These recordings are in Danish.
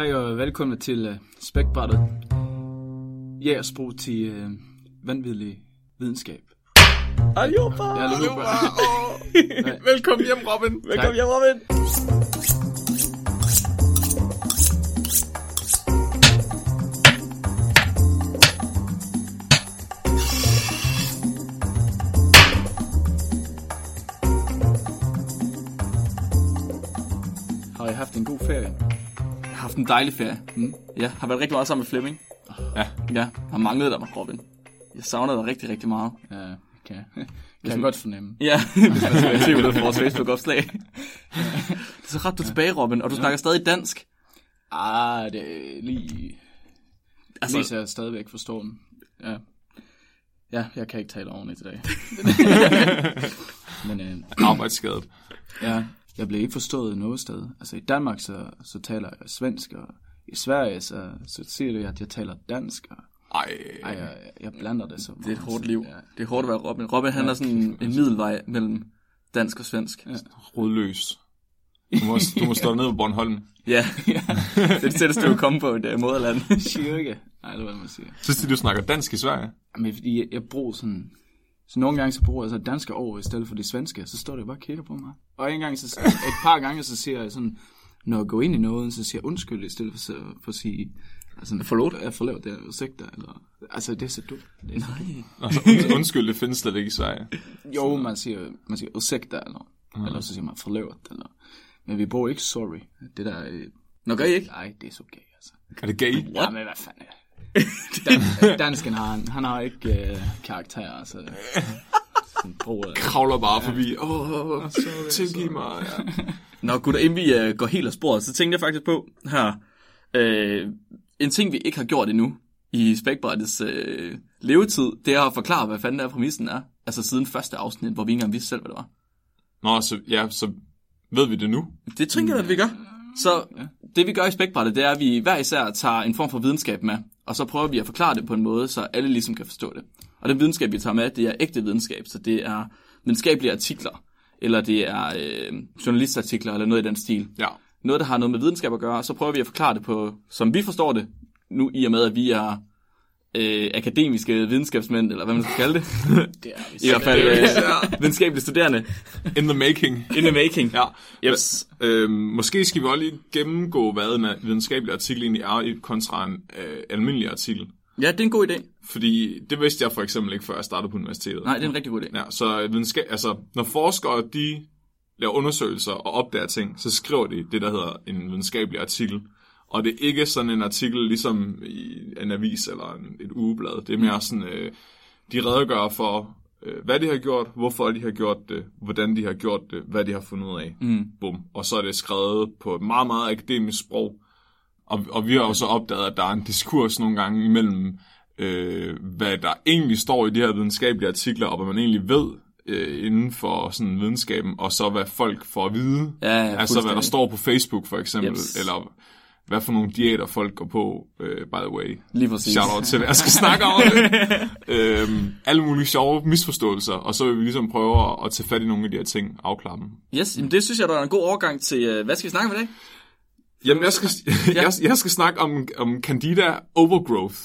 Hej og velkommen til uh, Spækbrættet. Jægersbrug til uh, vanvittig videnskab. Aljoba! Ja, hallo, Velkommen hjem, Robin. Velkommen hjem, Robin. Har I haft en god ferie? Haft en dejlig ferie. Mm. Ja, har været rigtig meget sammen med Flemming. Ja. Ja, har manglet dig, Robin. Jeg savner dig rigtig, rigtig meget. Ja, kan, kan jeg godt fornemme. Ja, hvis man skal tvivl på vores Facebook-opslag. det er så ret, du er tilbage, Robin, og du snakker stadig dansk. Ah, det er lige... Altså, lige så jeg stadigvæk forstår den. Ja. Ja, jeg kan ikke tale ordentligt i dag. Men øh, Arbejdsskadet. ja, jeg blev ikke forstået noget sted. Altså i Danmark, så, så taler jeg svensk, og i Sverige, så, så siger det, at jeg taler dansk, og Ej, ej, jeg, jeg blander det så Det er et hårdt liv. Ja. Det er hårdt at være Robin. Robin, han er sådan en, en middelvej mellem dansk og svensk. Ja. rodløs. Du må, du må stå ned på Bornholm. ja. det er det tætteste, du komme på et uh, moderland. Cirka. Nej, det er hvad man siger. Synes du, du snakker dansk i Sverige? Men fordi jeg, jeg bruger sådan... Så nogle gange så bruger jeg så danske ord i stedet for det svenske, så står det bare og kigger på mig. Og en gang, så, et par gange, så siger jeg sådan, når jeg går ind i noget, så siger jeg undskyld, i stedet for, så- for at sige... Altså, Forlåt? Jeg forlåt, det er ursäkta, eller... Altså, det er så dumt. Det er så, Nej. Altså, und, undskyld, det findes slet ikke i Sverige. jo, man siger, man siger ursäkta, eller... Eller så siger man forlåt, eller... Men vi bruger ikke sorry. Det der... øh, Nå, gør I ikke? Nej, det er så gay, altså. Er det gay? Ja, men hvad fanden er Dan, Dansken har, han, han har ikke øh, karakter, altså. Sådan bruger, Kravler bare forbi. Åh, oh, tilgiv mig. Ja. Nå, gutter, inden vi uh, går helt af sporet, så tænkte jeg faktisk på her. Uh, en ting, vi ikke har gjort endnu i Spækbrættets uh, levetid, det er at forklare, hvad fanden der præmissen er. Altså siden første afsnit, hvor vi ikke engang vidste selv, hvad det var. Nå, så, ja, så ved vi det nu. Det tænker jeg, at vi gør. Så det vi gør i Spækbrættet, det er, at vi hver især tager en form for videnskab med, og så prøver vi at forklare det på en måde, så alle ligesom kan forstå det. Og den videnskab, vi tager med, det er ægte videnskab, så det er videnskabelige artikler, eller det er øh, journalistartikler, eller noget i den stil. Ja. Noget, der har noget med videnskab at gøre, og så prøver vi at forklare det på, som vi forstår det, nu i og med, at vi er øh, akademiske videnskabsmænd, eller hvad man skal kalde det. det er vi I hvert fald øh, videnskabelige studerende. In the making. In the making. Ja. Yes. Øhm, måske skal vi også lige gennemgå, hvad en videnskabelig artikel egentlig er i kontra en øh, almindelig artikel. Ja, det er en god idé. Fordi det vidste jeg for eksempel ikke, før jeg startede på universitetet. Nej, det er en rigtig god idé. Ja, så videnskab, altså, når forskere de laver undersøgelser og opdager ting, så skriver de det, der hedder en videnskabelig artikel. Og det er ikke sådan en artikel ligesom i en avis eller en, et ugeblad. Det er mere sådan, øh, de redegør for, øh, hvad de har gjort, hvorfor de har gjort det, hvordan de har gjort det, hvad de har fundet ud af. Mm. Bum. Og så er det skrevet på et meget, meget akademisk sprog. Og, og vi har jo så opdaget, at der er en diskurs nogle gange imellem, øh, hvad der egentlig står i de her videnskabelige artikler, og hvad man egentlig ved øh, inden for sådan videnskaben, og så hvad folk får at vide. Ja, ja, altså hvad der står på Facebook for eksempel, Jeps. eller hvad for nogle diæter folk går på, øh, by the way. Lige præcis. Shout out til det. Jeg skal snakke om det. øhm, alle mulige sjove misforståelser, og så vil vi ligesom prøve at, tage fat i nogle af de her ting, afklare dem. Yes, jamen det synes jeg, der er en god overgang til, øh, hvad skal vi snakke om i dag? Jamen, jeg skal, jeg, jeg skal snakke om, om Candida overgrowth.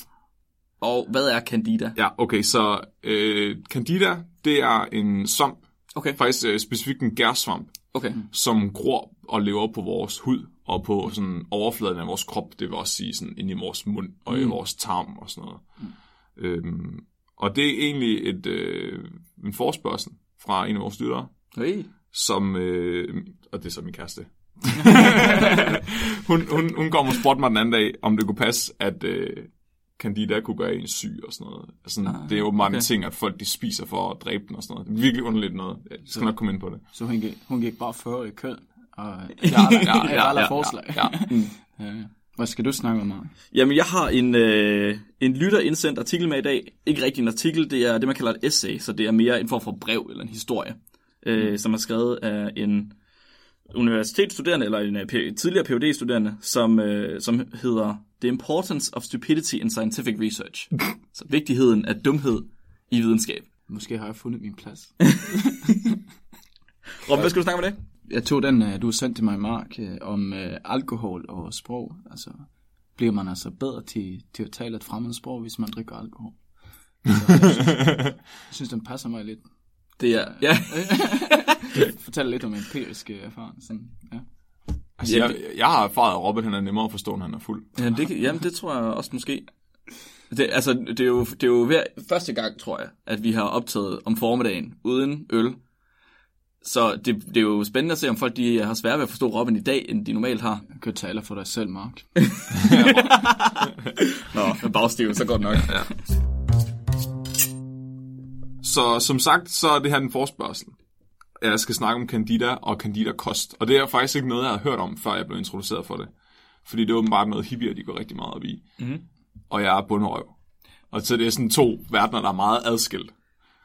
Og hvad er Candida? Ja, okay, så øh, Candida, det er en svamp, Okay, faktisk øh, specifikt en gærsvamp, okay. som gror og lever på vores hud og på sådan overfladen af vores krop, det vil også sige sådan inde i vores mund og mm. i vores tarm og sådan noget. Mm. Øhm, og det er egentlig et, øh, en forspørgsel fra en af vores lyttere, Hey. som, øh, og det er så min kæreste. hun, hun, hun kom og spurgte mig den anden dag, om det kunne passe, at øh, Candida kunne gøre en syg og sådan noget. Altså, ah, det er jo mange okay. ting, at folk de spiser for at dræbe den og sådan noget. Det er virkelig underligt noget. Jeg skal nok komme ind på det. Så hun gik, hun gik bare før i køen. Og har aldrig, jeg, jeg har aldrig forslag. Ja, ja. Ja, ja. Hvad skal du snakke om, Mark? Jamen, jeg har en, øh, en lytter indsendt artikel med i dag. Ikke rigtig en artikel, det er det, man kalder et essay, så det er mere en form for brev eller en historie, øh, som er skrevet af en universitetsstuderende, eller en øh, tidligere phd studerende som, øh, som hedder The Importance of Stupidity in Scientific Research. så vigtigheden af dumhed i videnskab. Måske har jeg fundet min plads. Rob, hvad skal du snakke om dag? Jeg tog den, øh, du sendte til mig, Mark, øh, om øh, alkohol og sprog. Altså, bliver man altså bedre til, til at tale et fremmed sprog, hvis man drikker alkohol. Så, jeg, synes, jeg synes, den passer mig lidt. Det er, ja. Fortæl lidt om empiriske erfaring. Sådan, ja. Altså, jeg, jeg har erfaret, at Robert han er nemmere at forstå, når han er fuld. ja det, jamen, det tror jeg også måske. Det, altså, det er, jo, det er jo hver, første gang, tror jeg, at vi har optaget om formiddagen uden øl. Så det, det er jo spændende at se, om folk de har svært ved at forstå Robin i dag, end de normalt har. Du kan tale for dig selv, Mark. Nå, med bagstiv, så går det nok. Ja. Så som sagt, så er det her en forspørgsel. Jeg skal snakke om Candida og Candida kost. Og det er faktisk ikke noget, jeg har hørt om, før jeg blev introduceret for det. Fordi det er åbenbart noget hippier, de går rigtig meget op i. Mhm. Og jeg er bunderøv. Og så det er sådan to verdener, der er meget adskilt.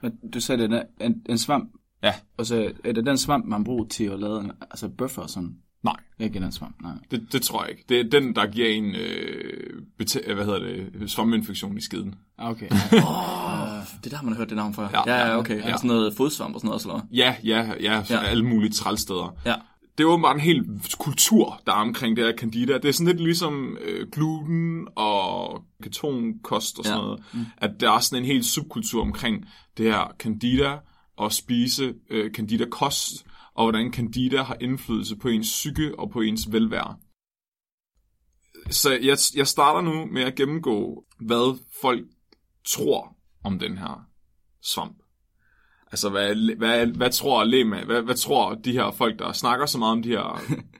Men du sagde, det er en, en svamp. Ja. Og så er det den svamp, man bruger til at lave en, altså bøffer og sådan. Nej, Ikke den svamp, nej. det, det tror jeg ikke. Det er den, der giver en, øh, bete- hvad hedder det, svampinfektion i skiden. Ah, Okay. Oh, det der har man hørt det navn før. Ja. Ja, ja okay. Ja. Ja. Sådan noget fodsvamp og sådan noget, eller? Ja, ja, ja, ja. Alle mulige trælsteder. Ja. det er åbenbart en hel kultur, der er omkring det her candida. Det er sådan lidt ligesom øh, gluten og ketonkost og sådan ja. noget. Mm. At der er sådan en hel subkultur omkring det her candida og spise øh, candida-kost, og hvordan candida har indflydelse på ens psyke og på ens velvære. Så jeg, jeg starter nu med at gennemgå, hvad folk tror om den her svamp. Altså, hvad, hvad, hvad tror Lema, hvad, hvad tror de her folk, der snakker så meget om de her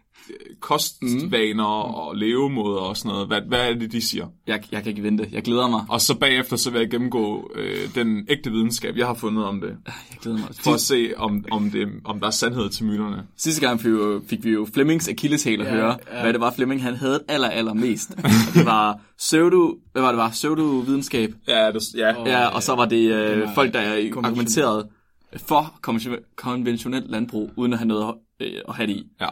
kostvaner Mhm. og levemåder og sådan noget, hvad, hvad er det, de siger? Jeg, jeg kan ikke vente. Jeg glæder mig. Og så bagefter, så vil jeg gennemgå øh, den ægte videnskab, jeg har fundet om det, Jeg glæder mig. for at se, om, om, det, om der er sandhed til myterne. Sidste gang fik vi jo, fik vi jo Flemmings akilleshæl at Ja, høre, ja. hvad det var, Flemming han havde aller, aller mest. Det var pseudo, hvad var det var, pseudo-videnskab. Ja, det, ja. Og- Ja, og så var det øh, var folk, der argumenterede for konvention- konventionelt landbrug, uden at have noget øh, at have det i. ja.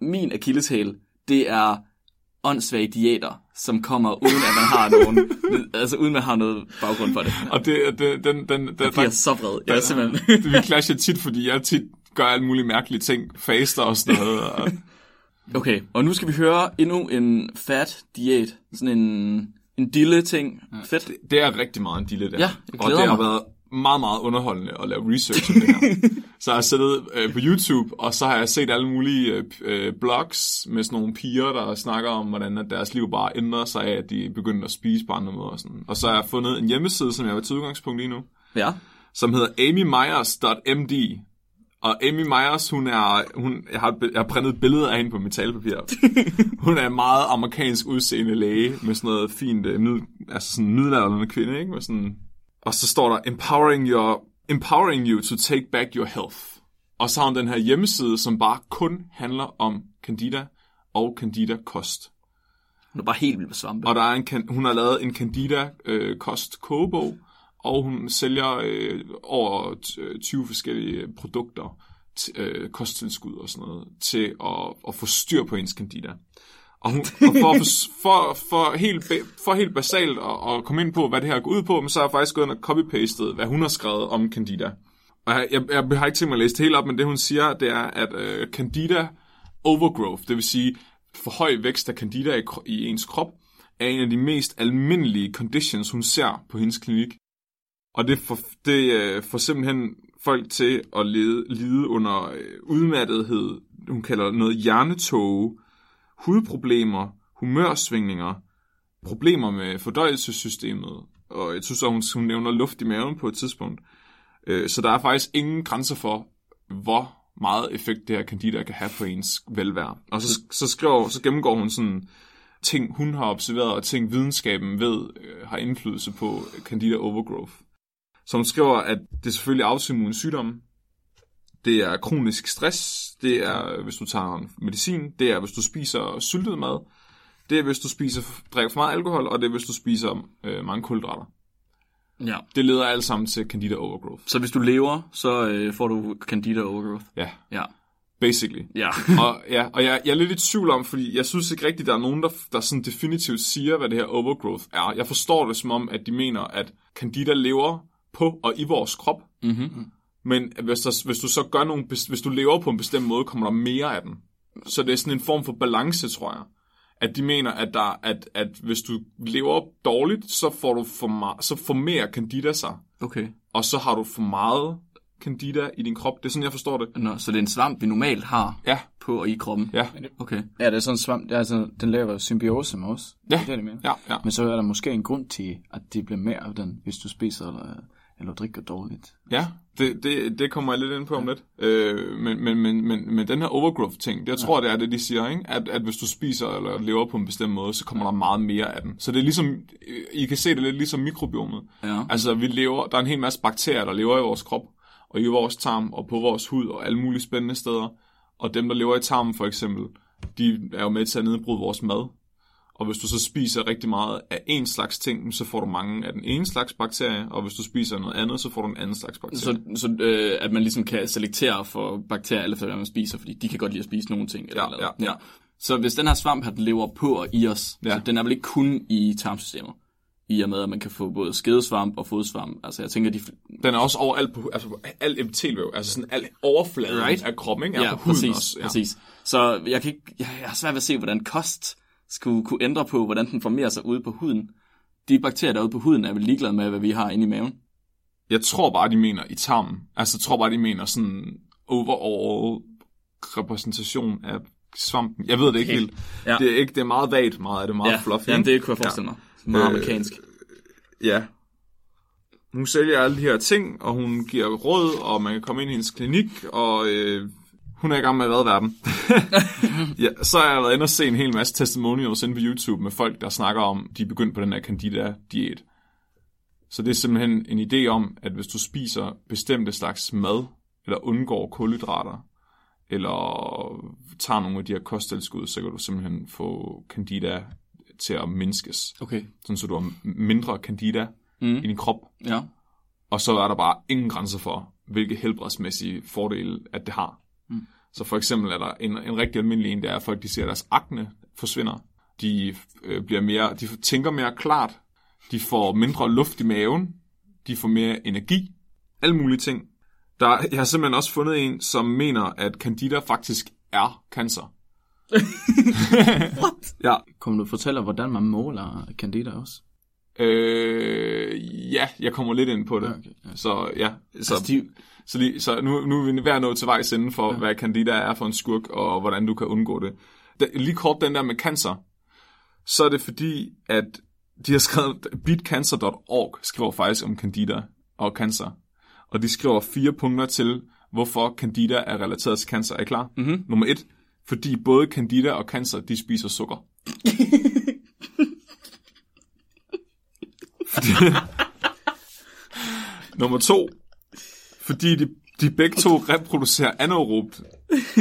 Min akilleshæl, det er åndssvage diæter, som kommer uden at man har nogen, altså uden man har noget baggrund for det. Og det, det, den, den, den, Jeg bliver så vred. Jeg er simpelthen... det, vi clasher tit, fordi jeg tit gør alle mulige mærkelige ting, faster og sådan noget. Og, Okay, og nu skal vi høre endnu en fat diæt. Sådan en, en dille ting. Fedt. det er rigtig meget en dille der. Ja, jeg og det har mig. været meget, meget underholdende at lave research om det her. så har jeg siddet øh, på YouTube, og så har jeg set alle mulige øh, øh, blogs med sådan nogle piger, der snakker om, hvordan at deres liv bare ændrer sig af, at de begynder at spise på andre måder. Og, sådan. og så har jeg fundet en hjemmeside, som jeg vil til udgangspunkt lige nu, Ja. som hedder amymyers.md. Og Amy Myers, hun er, hun, jeg, har, jeg har printet billeder af hende på metalpapir. hun er en meget amerikansk udseende læge, med sådan noget fint, øh, mid, altså sådan en middelalderende kvinde, ikke? Med sådan, og så står der, empowering, your, empowering you to take back your health. Og så har hun den her hjemmeside, som bare kun handler om Candida og Candida-kost. Hun er bare helt vild med svampe. Og der er en, hun har lavet en Candida-kost kogebog, og hun sælger øh, over t- øh, 20 forskellige produkter, øh, kosttilskud og sådan noget, til at, at få styr på ens Candida. Og, hun, og for, for, for, helt, for helt basalt at, at komme ind på, hvad det her går ud på, men så har jeg faktisk gået ind og copy-pastet, hvad hun har skrevet om Candida. Og jeg, jeg, jeg har ikke tænkt mig at læse det hele op, men det hun siger, det er, at øh, Candida overgrowth, det vil sige for høj vækst af Candida i, i ens krop, er en af de mest almindelige conditions, hun ser på hendes klinik. Og det får, det øh, får simpelthen folk til at lede, lide under øh, udmattethed, hun kalder noget hjernetåge, hudproblemer, humørsvingninger, problemer med fordøjelsessystemet, og jeg synes at hun, hun nævner luft i maven på et tidspunkt. Øh, så der er faktisk ingen grænser for, hvor meget effekt det her candida kan have på ens velvære. Og så, så, skriver, så gennemgår hun sådan ting, hun har observeret, og ting, videnskaben ved, øh, har indflydelse på candida overgrowth. Så hun skriver, at det er selvfølgelig autoimmune sygdomme, det er kronisk stress, det er, hvis du tager medicin, det er, hvis du spiser syltet mad, det er, hvis du spiser, drikker for meget alkohol, og det er, hvis du spiser øh, mange kulhydrater. Ja. Det leder alt sammen til candida overgrowth. Så hvis du lever, så øh, får du candida overgrowth. Ja, Ja. basically. Ja. og ja, og jeg, jeg er lidt i tvivl om, fordi jeg synes ikke rigtigt, der er nogen, der, der sådan definitivt siger, hvad det her overgrowth er. Jeg forstår det som om, at de mener, at candida lever på og i vores krop, mm-hmm. Men hvis, der, hvis du så gør nogle, hvis du lever på en bestemt måde, kommer der mere af den. Så det er sådan en form for balance, tror jeg. At de mener, at, der, at, at hvis du lever dårligt, så får du for, meget, så får mere candida sig. Okay. Og så har du for meget candida i din krop. Det er sådan, jeg forstår det. Nå, så det er en svamp, vi normalt har Ja, på og i kroppen? ja, Okay. Ja, det er sådan en svamp, det er altså, den laver symbiose med os. Ja. Det er det, jeg mener. ja, ja. Men så er der måske en grund til, at det bliver mere af den, hvis du spiser eller, eller drikker dårligt. Ja, det, det, det kommer jeg lidt ind på om lidt. Øh, men, men, men, men, men den her overgrowth-ting, det, jeg tror, det er det, de siger, ikke? At, at hvis du spiser eller lever på en bestemt måde, så kommer der meget mere af den. Så det er ligesom, I kan se det lidt ligesom mikrobiomet. Ja. Altså, vi lever, der er en hel masse bakterier, der lever i vores krop, og i vores tarm, og på vores hud, og alle mulige spændende steder. Og dem, der lever i tarmen for eksempel, de er jo med til at nedbryde vores mad. Og hvis du så spiser rigtig meget af en slags ting, så får du mange af den ene slags bakterie, og hvis du spiser noget andet, så får du en anden slags bakterie. Så, så øh, at man ligesom kan selektere for bakterier, efter hvad man spiser, fordi de kan godt lide at spise nogle ting. Eller Ja, noget. ja, ja. Så hvis den her svamp her, den lever på og i os, Ja. så den er vel ikke kun i tarmsystemet? I og med, at man kan få både skedesvamp og fodsvamp. Altså jeg tænker, de... Den er også overalt på, altså på alt epitelvæv, altså sådan alt overfladen right. Right. af kroppen, ikke? Er Ja, på huden præcis, også. Ja. præcis. Så jeg, kan ikke, jeg, jeg har svært ved at se, hvordan kost skulle kunne ændre på, hvordan den formerer sig ude på huden. De bakterier, der er ude på huden, er vel ligeglade med, hvad vi har inde i maven. Jeg tror bare, de mener i tarmen. Altså, jeg tror bare, de mener sådan overall repræsentation af svampen. Jeg ved det ikke Okay. helt. Ja. Det er ikke, det er meget vagt, meget af det er meget ja, fluffy. ja, det kunne jeg forestille mig. Meget Øh, amerikansk. Ja. Hun sælger alle de her ting, og hun giver råd, og man kan komme ind i hendes klinik, og øh, hun er i gang med at redde verden. ja, så har jeg været inde og se en hel masse testimonials inde på YouTube med folk, der snakker om, de er begyndt på den her candida-diæt. Så det er simpelthen en idé om, at hvis du spiser bestemte slags mad, eller undgår kulhydrater, eller tager nogle af de her kosttilskud, så kan du simpelthen få candida til at mindskes. Okay. Sådan så du har mindre candida mm. i din krop. Ja. Og så er der bare ingen grænser for, hvilke helbredsmæssige fordele, at det har. Mm. Så for eksempel er der en, en rigtig almindelig en, det er, at folk de ser, at deres akne forsvinder. De, øh, bliver mere, de tænker mere klart. De får mindre luft i maven. De får mere energi. Alle mulige ting. Der, jeg har simpelthen også fundet en, som mener, at candida faktisk er cancer. What? Ja, Kom du fortælle, hvordan man måler candida også? øh, ja, jeg kommer lidt ind på det. Okay, ja. Så ja, så, Altså, de, Så, lige, så nu, nu er vi ved at nå til vejs ende for, ja. hvad Candida er for en skurk, og hvordan du kan undgå det. Da, lige kort den der med cancer, så er det fordi, at de har skrevet, beatcancer.org skriver faktisk om Candida og cancer. Og de skriver fire punkter til, hvorfor Candida er relateret til cancer. Er I klar? Mm-hmm. Nummer et, fordi både Candida og cancer, de spiser sukker. Nummer to, fordi de, de begge to reproducerer anaerobt.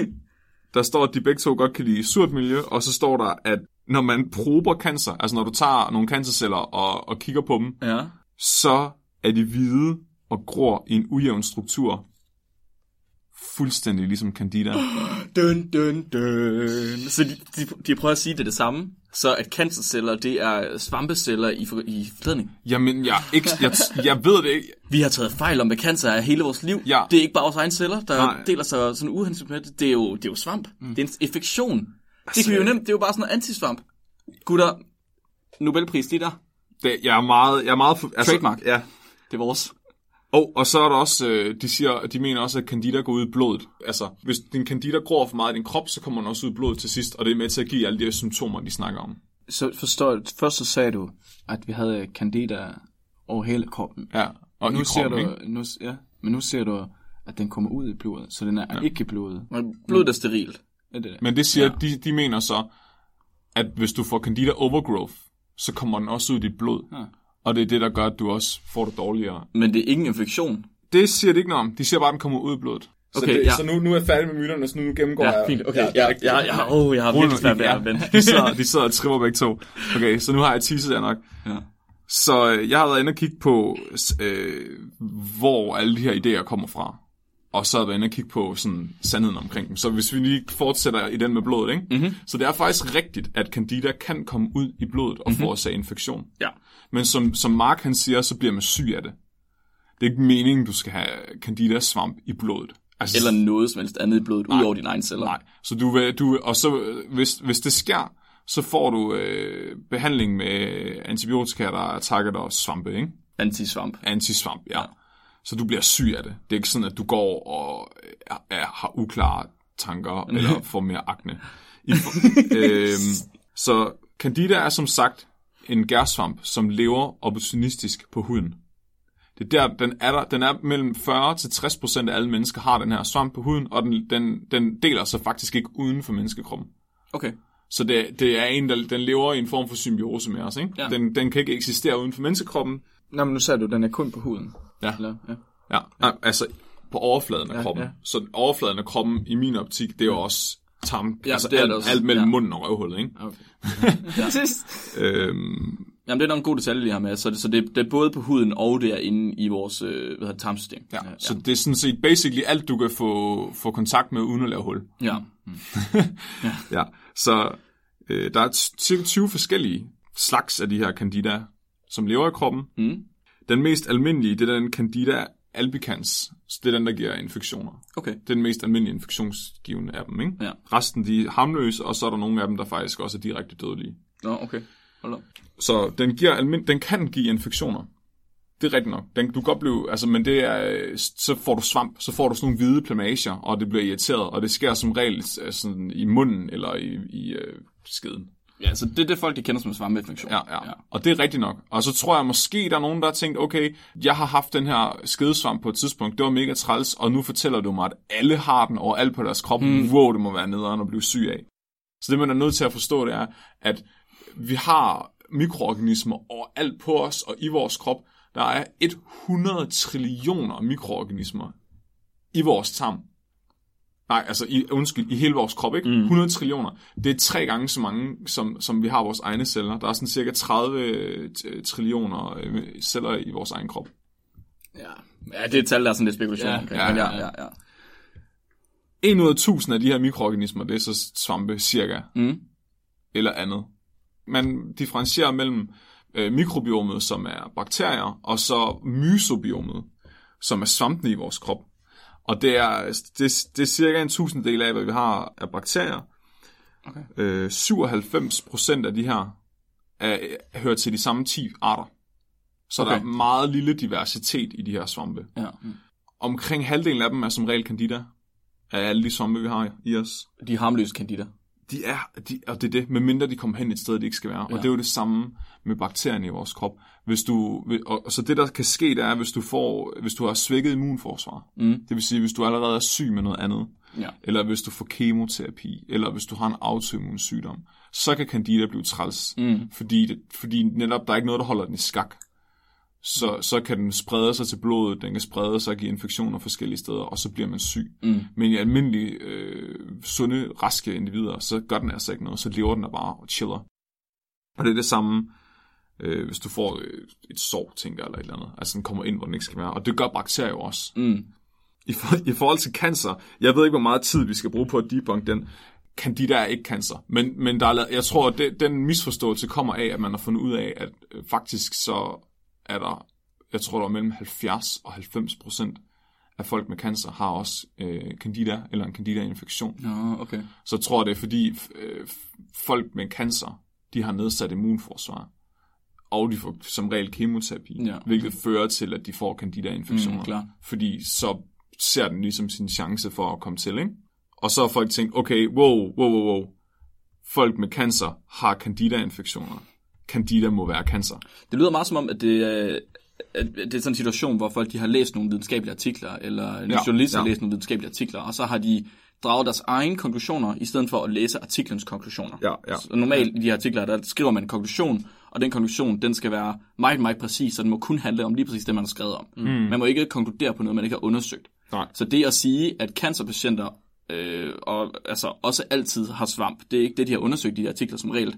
Der står, at de begge to godt kan lide surt miljø, og så står der, at når man prober cancer, altså når du tager nogle cancerceller og, og kigger på dem, ja. så er de hvide og gror i en ujævn struktur. Fuldstændig ligesom Candida. Dun, dun, dun. Så de, de, de prøver at sige det, det samme. Så at cancerceller, det er svampeceller i, i forklædning. Jamen, jeg, er ikke, jeg, jeg ved det ikke. Vi har taget fejl om, hvad cancer er hele vores liv. Ja. Det er ikke bare vores egne celler, der Nej. Deler sig sådan uhensigtsmæssigt. Det er jo, det er jo svamp. Mm. Det er en infektion. Det kan vi jo nemt, det er jo bare sådan noget antisvamp. Gutter, Nobelpris, de der, det jeg er meget... Jeg er meget altså, Trademark. Ja. det er vores. Og, og så er der også, øh, de siger, de mener også, at candida går ud i blodet. Altså, hvis din candida gror for meget i din krop, så kommer den også ud i blodet til sidst, og det er med til at give alle de her symptomer, de snakker om. Så forstår først så sagde du, at vi havde candida over hele kroppen. Ja, og nu i ser kroppen, du, ikke? nu, ja, men nu ser du, at den kommer ud i blodet, så den er ja. ikke i blodet. Men blodet er sterilt. Er det det? Men det siger, ja. de, de mener så, at hvis du får candida overgrowth, så kommer den også ud i dit blod. Ja. Og det er det, der gør, at du også får det dårligere. Men det er ikke en infektion. Det siger de ikke noget om. De siger bare, at den kommer ud i blodet. Så, Okay, det, ja. så nu, nu er jeg færdig med myterne, så nu gennemgår Ja, jeg... fint. Okay, ja, ja, ja, ja, oh, jeg har virkelig svært ved at vente. De sidder, de sidder og tripper begge to. Okay, så nu har jeg teaset jer nok. Ja. Så øh, jeg har været inde og kigge på, øh, hvor alle de her idéer kommer fra. Og så har jeg været inde og kigge på sådan, sandheden omkring dem. Så hvis vi lige fortsætter i den med blodet, ikke? Mm-hmm. så det er faktisk rigtigt, at candida kan komme ud i blodet og mm-hmm. forårsage infektion. Ja. Men som, som Mark han siger, så bliver man syg af det. Det er ikke meningen, du skal have candida svamp i blodet. Altså, Eller noget som helst andet i blodet, ud over dine egne celler. Nej, så du vil, du, og så hvis, hvis det sker, så får du øh, behandling med antibiotika, der attacker dig svampe, ikke? Antisvamp. Antisvamp, ja. Så du bliver syg af det. Det er ikke sådan, at du går og er, er, har uklare tanker, eller får mere akne. I, øhm, så candida er som sagt en gærsvamp, som lever opportunistisk på huden. Det er der, den er der, den er mellem 40 til 60 procent af alle mennesker har den her svamp på huden, og den, den, den deler sig faktisk ikke uden for menneskekroppen. Okay. Så det, det er en, der den lever i en form for symbiose med os. Ikke? Ja. Den, den kan ikke eksistere uden for menneskekroppen. Nå, men nu sagde du, den er kun på huden. Ja. Eller, ja. Ja, ja. altså på overfladen af Ja, kroppen. ja. Så overfladen af kroppen, i min optik, det er jo også tarm, Ja, altså det er alt, det også. alt mellem Ja. munden og røvhullet. Ikke? Okay. Øhm, Jamen, det er nok en god detalje lige her med. Så, det, så det, det er både på huden, og det er inde i vores øh, hvad hedder det, tarmsystem. ja. ja, så det er sådan set basically alt, du kan få, få kontakt med, uden at lave hul. ja. Ja, så øh, der er cirka 20 forskellige slags af de her candida, som lever i kroppen. Mm. Den mest almindelige, det er den candida albicans. Så det er den, der giver infektioner. Okay. Det er den mest almindelige infektionsgivende af dem, ikke? Ja. Resten, de er harmløse, og så er der nogle af dem, der faktisk også er direkte dødelige. Nå, okay. Hold op. Så den, giver almin- den kan give infektioner. Det er rigtigt nok. Den, du kan godt blive, altså, men det er, så får du svamp, så får du sådan nogle hvide plamager, og det bliver irriteret, og det sker som regel øh, sådan i munden eller i, i øh, skeden. Ja, så det er det folk, de kender som svampeinfektion. Ja, ja, ja. Og det er rigtigt nok. Og så tror jeg måske, der er nogen, der har tænkt, okay, jeg har haft den her skedesvamp på et tidspunkt, det var mega træls, og nu fortæller du mig, at alle har den overalt på deres krop. Mm. Wow, det må være nederen at blive syg af. Så det, man er nødt til at forstå, det er, at vi har mikroorganismer overalt på os og i vores krop. Der er 100 trillioner mikroorganismer i vores tarm. Nej, altså i, undskyld, i hele vores krop, ikke? Mm. 100 trillioner. Det er tre gange så mange, som, som vi har vores egne celler. Der er sådan cirka 30 t- trillioner øh, celler i vores egen krop. Ja. Ja, det er et tal, der er sådan lidt spekulation Ja, omkring. ja, ja, ja, ja, ja. En ud af tusind af de her mikroorganismer, det er så svampe cirka, Mm. eller andet. Man differentierer mellem øh, mikrobiomet, som er bakterier, og så mysobiomet, som er svampene i vores krop. Og det er, det, det er cirka en tusinddel af, hvad vi har af bakterier. Okay. Øh, 97 procent af de her er, hører til de samme 10 arter. Så okay. der er meget lille diversitet i de her svampe. Ja. Omkring halvdelen af dem er som regel candida, af alle de svampe, vi har i os. De harmløse candida. De er, de, og det er det, medmindre de kommer hen et sted, de ikke skal være. Ja. Og det er jo det samme med bakterierne i vores krop. Hvis du, og, og så det, der kan ske, det er, hvis du, får, hvis du har svækket immunforsvar. Mm. Det vil sige, hvis du allerede er syg med noget andet, Ja. eller hvis du får kemoterapi, eller hvis du har en autoimmun sygdom, så kan candida blive træls. Mm. Fordi, det, fordi netop, der er ikke noget, der holder den i skak. Så, så kan den sprede sig til blodet, den kan sprede sig og give infektioner forskellige steder, og så bliver man syg. Mm. Men i almindelige, øh, sunde, raske individer, så gør den altså ikke noget, så lever den der bare og chiller. Og det er det samme, øh, hvis du får øh, et sår, tænker jeg, eller et eller andet. Altså den kommer ind, hvor den ikke skal være. Og det gør bakterier jo også. Mm. I, for, I forhold til cancer, jeg ved ikke, hvor meget tid vi skal bruge på at debunk den. Candida er ikke cancer. Men, men der er, jeg tror, at det, den misforståelse kommer af, at man har fundet ud af, at øh, faktisk så er der, jeg tror, der er mellem 70 og 90 procent af folk med cancer har også øh, candida eller en candida-infektion. Nå, okay. Så jeg tror, det er fordi øh, folk med cancer, de har nedsat immunforsvar. Og de får som regel kemoterapi, Ja. hvilket fører til, at de får candida-infektioner. Mm, klar. Fordi så ser den ligesom sin chance for at komme til, ikke? Og så har folk tænkt, okay, wow, wow, wow, wow. Folk med cancer har candida-infektioner. Candida må være cancer. Det lyder meget som om, at det, er- at det er sådan en situation, hvor folk de har læst nogle videnskabelige artikler, eller en Ja, journalist har ja. læst nogle videnskabelige artikler, og så har de draget deres egne konklusioner, i stedet for at læse artiklens konklusioner. Ja, ja. Så normalt i de her artikler, der skriver man en konklusion, og den konklusion, den skal være meget, meget præcis, så den må kun handle om lige præcis det, man har skrevet om. Mm. Man må ikke konkludere på noget, man ikke har undersøgt. Nej. Så det at sige, at cancerpatienter øh, og, altså, også altid har svamp, det er ikke det, de har undersøgt i de artikler som regel.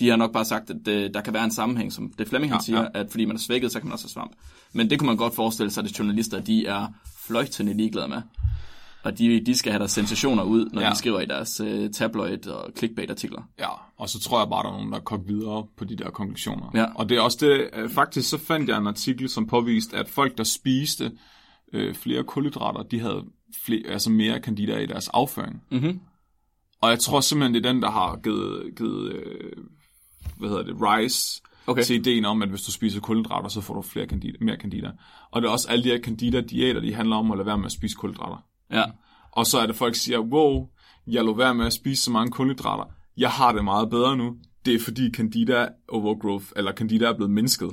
De har nok bare sagt, at øh, der kan være en sammenhæng, som det Flemming han Ja, siger, ja. at fordi man er svækket, så kan man også have svamp. Men det kunne man godt forestille sig, at journalister de er fløjtende ligeglade med. Og de, de skal have deres sensationer ud, når Ja. de skriver i deres uh, tabloid- og clickbait-artikler. Ja, og så tror jeg bare, der er nogen, der kogt videre på de der konklusioner. Ja. Og det er også det, øh, faktisk så fandt jeg en artikel, som påviste, at folk, der spiste øh, flere kulhydrater, de havde flere, altså mere kandider i deres afføring. Mhm. Og jeg tror simpelthen, det er den, der har givet, givet øh, hvad hedder det, rise Okay. til ideen om, at hvis du spiser kulhydrater, så får du flere kandider, mere kandider. Og det er også alle de her kandider-diæter, de handler om at lade være med at spise kulhydrater. Ja. Og så er det, folk siger, wow, jeg lå være med at spise så mange kulhydrater. Jeg har det meget bedre nu. Det er fordi Candida overgrowth, eller Candida er blevet mindsket.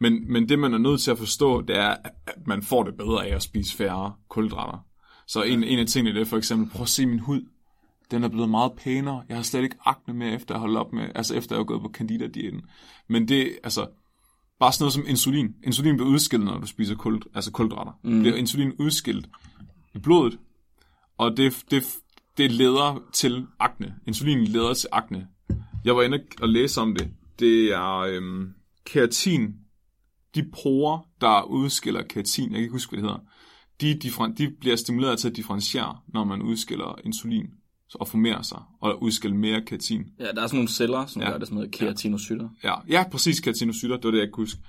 Men, men det, man er nødt til at forstå, det er, at man får det bedre af at spise færre kulhydrater. Så en, en af tingene det er for eksempel, prøv at se min hud. Den er blevet meget pænere. Jeg har slet ikke akne mere, efter at holde op med, altså efter jeg er gået på Candida-diæten. Men det, altså, bare sådan noget som insulin. Insulin bliver udskilt, når du spiser kul, altså kulhydrater. Mm. Bliver insulin udskilt i blodet, og det, det, det leder til akne. Insulin leder til akne. Jeg var inde og læse om det. Det er øhm, keratin. De porer, der udskiller keratin, jeg kan ikke huske, hvad det hedder, de, differen- de bliver stimuleret til at differentiere, når man udskiller insulin og formerer sig og udskiller mere keratin. ja, der er sådan nogle celler, som Ja. gør det sådan noget keratinocytter. Ja, ja præcis keratinocytter, det var det, jeg kunne huske.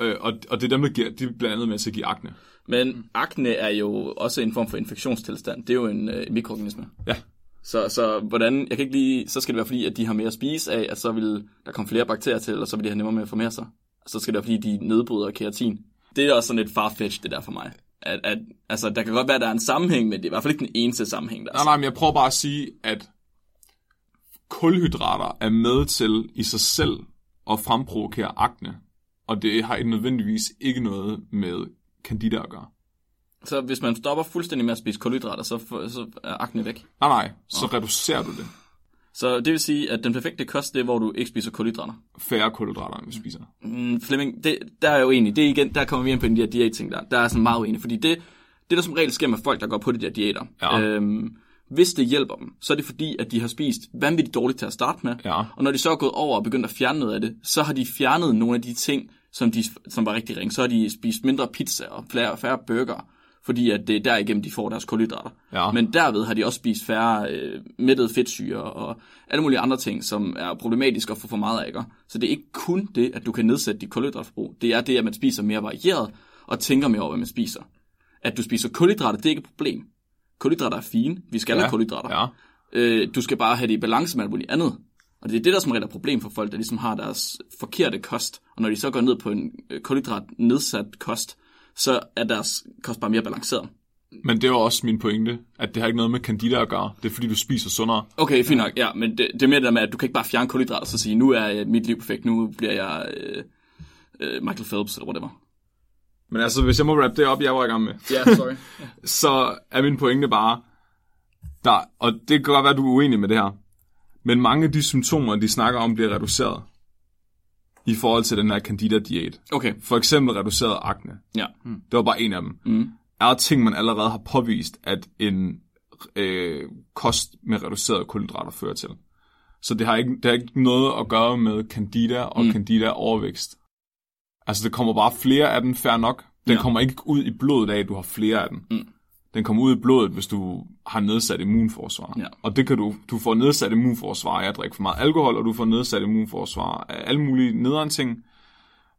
Øh, og, og det er dem, der giver, de er blandt andet med til at give akne. Men akne er jo også en form for infektionstilstand. Det er jo en øh, mikroorganisme. Ja. Så, så hvordan, jeg kan ikke lige, så skal det være fordi, at de har mere at spise af, at så vil der komme flere bakterier til, og så vil de have nemmere med at formere sig. Og så skal det være fordi, de nedbryder keratin. Det er også sådan lidt farfetched, det der for mig. At, at, altså, der kan godt være, at der er en sammenhæng, men det er i hvert fald ikke den eneste sammenhæng, der er. Nej, nej, men jeg prøver bare at sige, at kulhydrater er med til i sig selv at fremprovokere akne. Og det har nødvendigvis ikke noget med candida at gøre. Så hvis man stopper fuldstændig med at spise kulhydrater, så, så er akne væk. Nej, nej, så reducerer du det. Så det vil sige, at den perfekte kost, det er, hvor du ikke spiser kulhydrater. Færre kulhydrater, end vi spiser. Mm, Flemming, det, der er jo enig. Det er igen, der kommer vi ind på de her diætting der. Der er sådan meget uenig, fordi det, det der som regel sker med folk, der går på de der diæter, Ja. øhm, hvis det hjælper dem, så er det fordi, at de har spist vanvittigt dårligt til at starte med. Ja. Og når de så er gået over og begyndt at fjerne noget af det, så har de fjernet nogle af de ting, som, de, som var rigtig ringe. Så har de spist mindre pizza og færre, færre burger, fordi at det er derigennem, de får deres kulhydrater. Ja. Men derved har de også spist færre øh, mættede fedtsyre og alle mulige andre ting, som er problematiske at få for meget af. Ikke? Så det er ikke kun det, at du kan nedsætte dit kulhydratforbrug. Det er det, at man spiser mere varieret og tænker mere over, hvad man spiser. At du spiser kulhydrater, det er ikke et problem. Kulhydrater er fine. Vi skal ja. have kulhydrater. Ja. Øh, du skal bare have det i balance med alt muligt andet. Og det er det, der som regel er problem for folk, der ligesom har deres forkerte kost. Og når de så går ned på en øh, kulhydrat nedsat kost, så er deres kost bare mere balanceret. Men det var også min pointe, at det har ikke noget med candida at gøre. Det er fordi, du spiser sundere. Okay, fint nok. Ja, men det, det er mere det der med, at du kan ikke bare fjerne kulhydrater og så sige, nu er øh, mit liv perfekt, nu bliver jeg øh, øh, Michael Phelps eller whatever. Men altså, hvis jeg må wrap det op, jeg var i gang med, Ja, sorry. så er min pointe bare, der, og det kan godt være, at du er uenig med det her, men mange af de symptomer, de snakker om, bliver reduceret i forhold til den her candida-diæt. Okay, For eksempel reduceret akne. ja. Det var bare en af dem. Mm. Er ting, man allerede har påvist, at en øh, kost med reduceret kulhydrater fører til. Så det har ikke, det har ikke noget at gøre med candida og mm. candida overvækst. Altså, der kommer bare flere af den, fair nok. Den Ja. kommer ikke ud i blodet af, at du har flere af den. Mm. Den kommer ud i blodet, hvis du har nedsat immunforsvar. Ja. Og det kan du, du får nedsat immunforsvar af at drikke for meget alkohol, og du får nedsat immunforsvar af alle mulige nederen ting.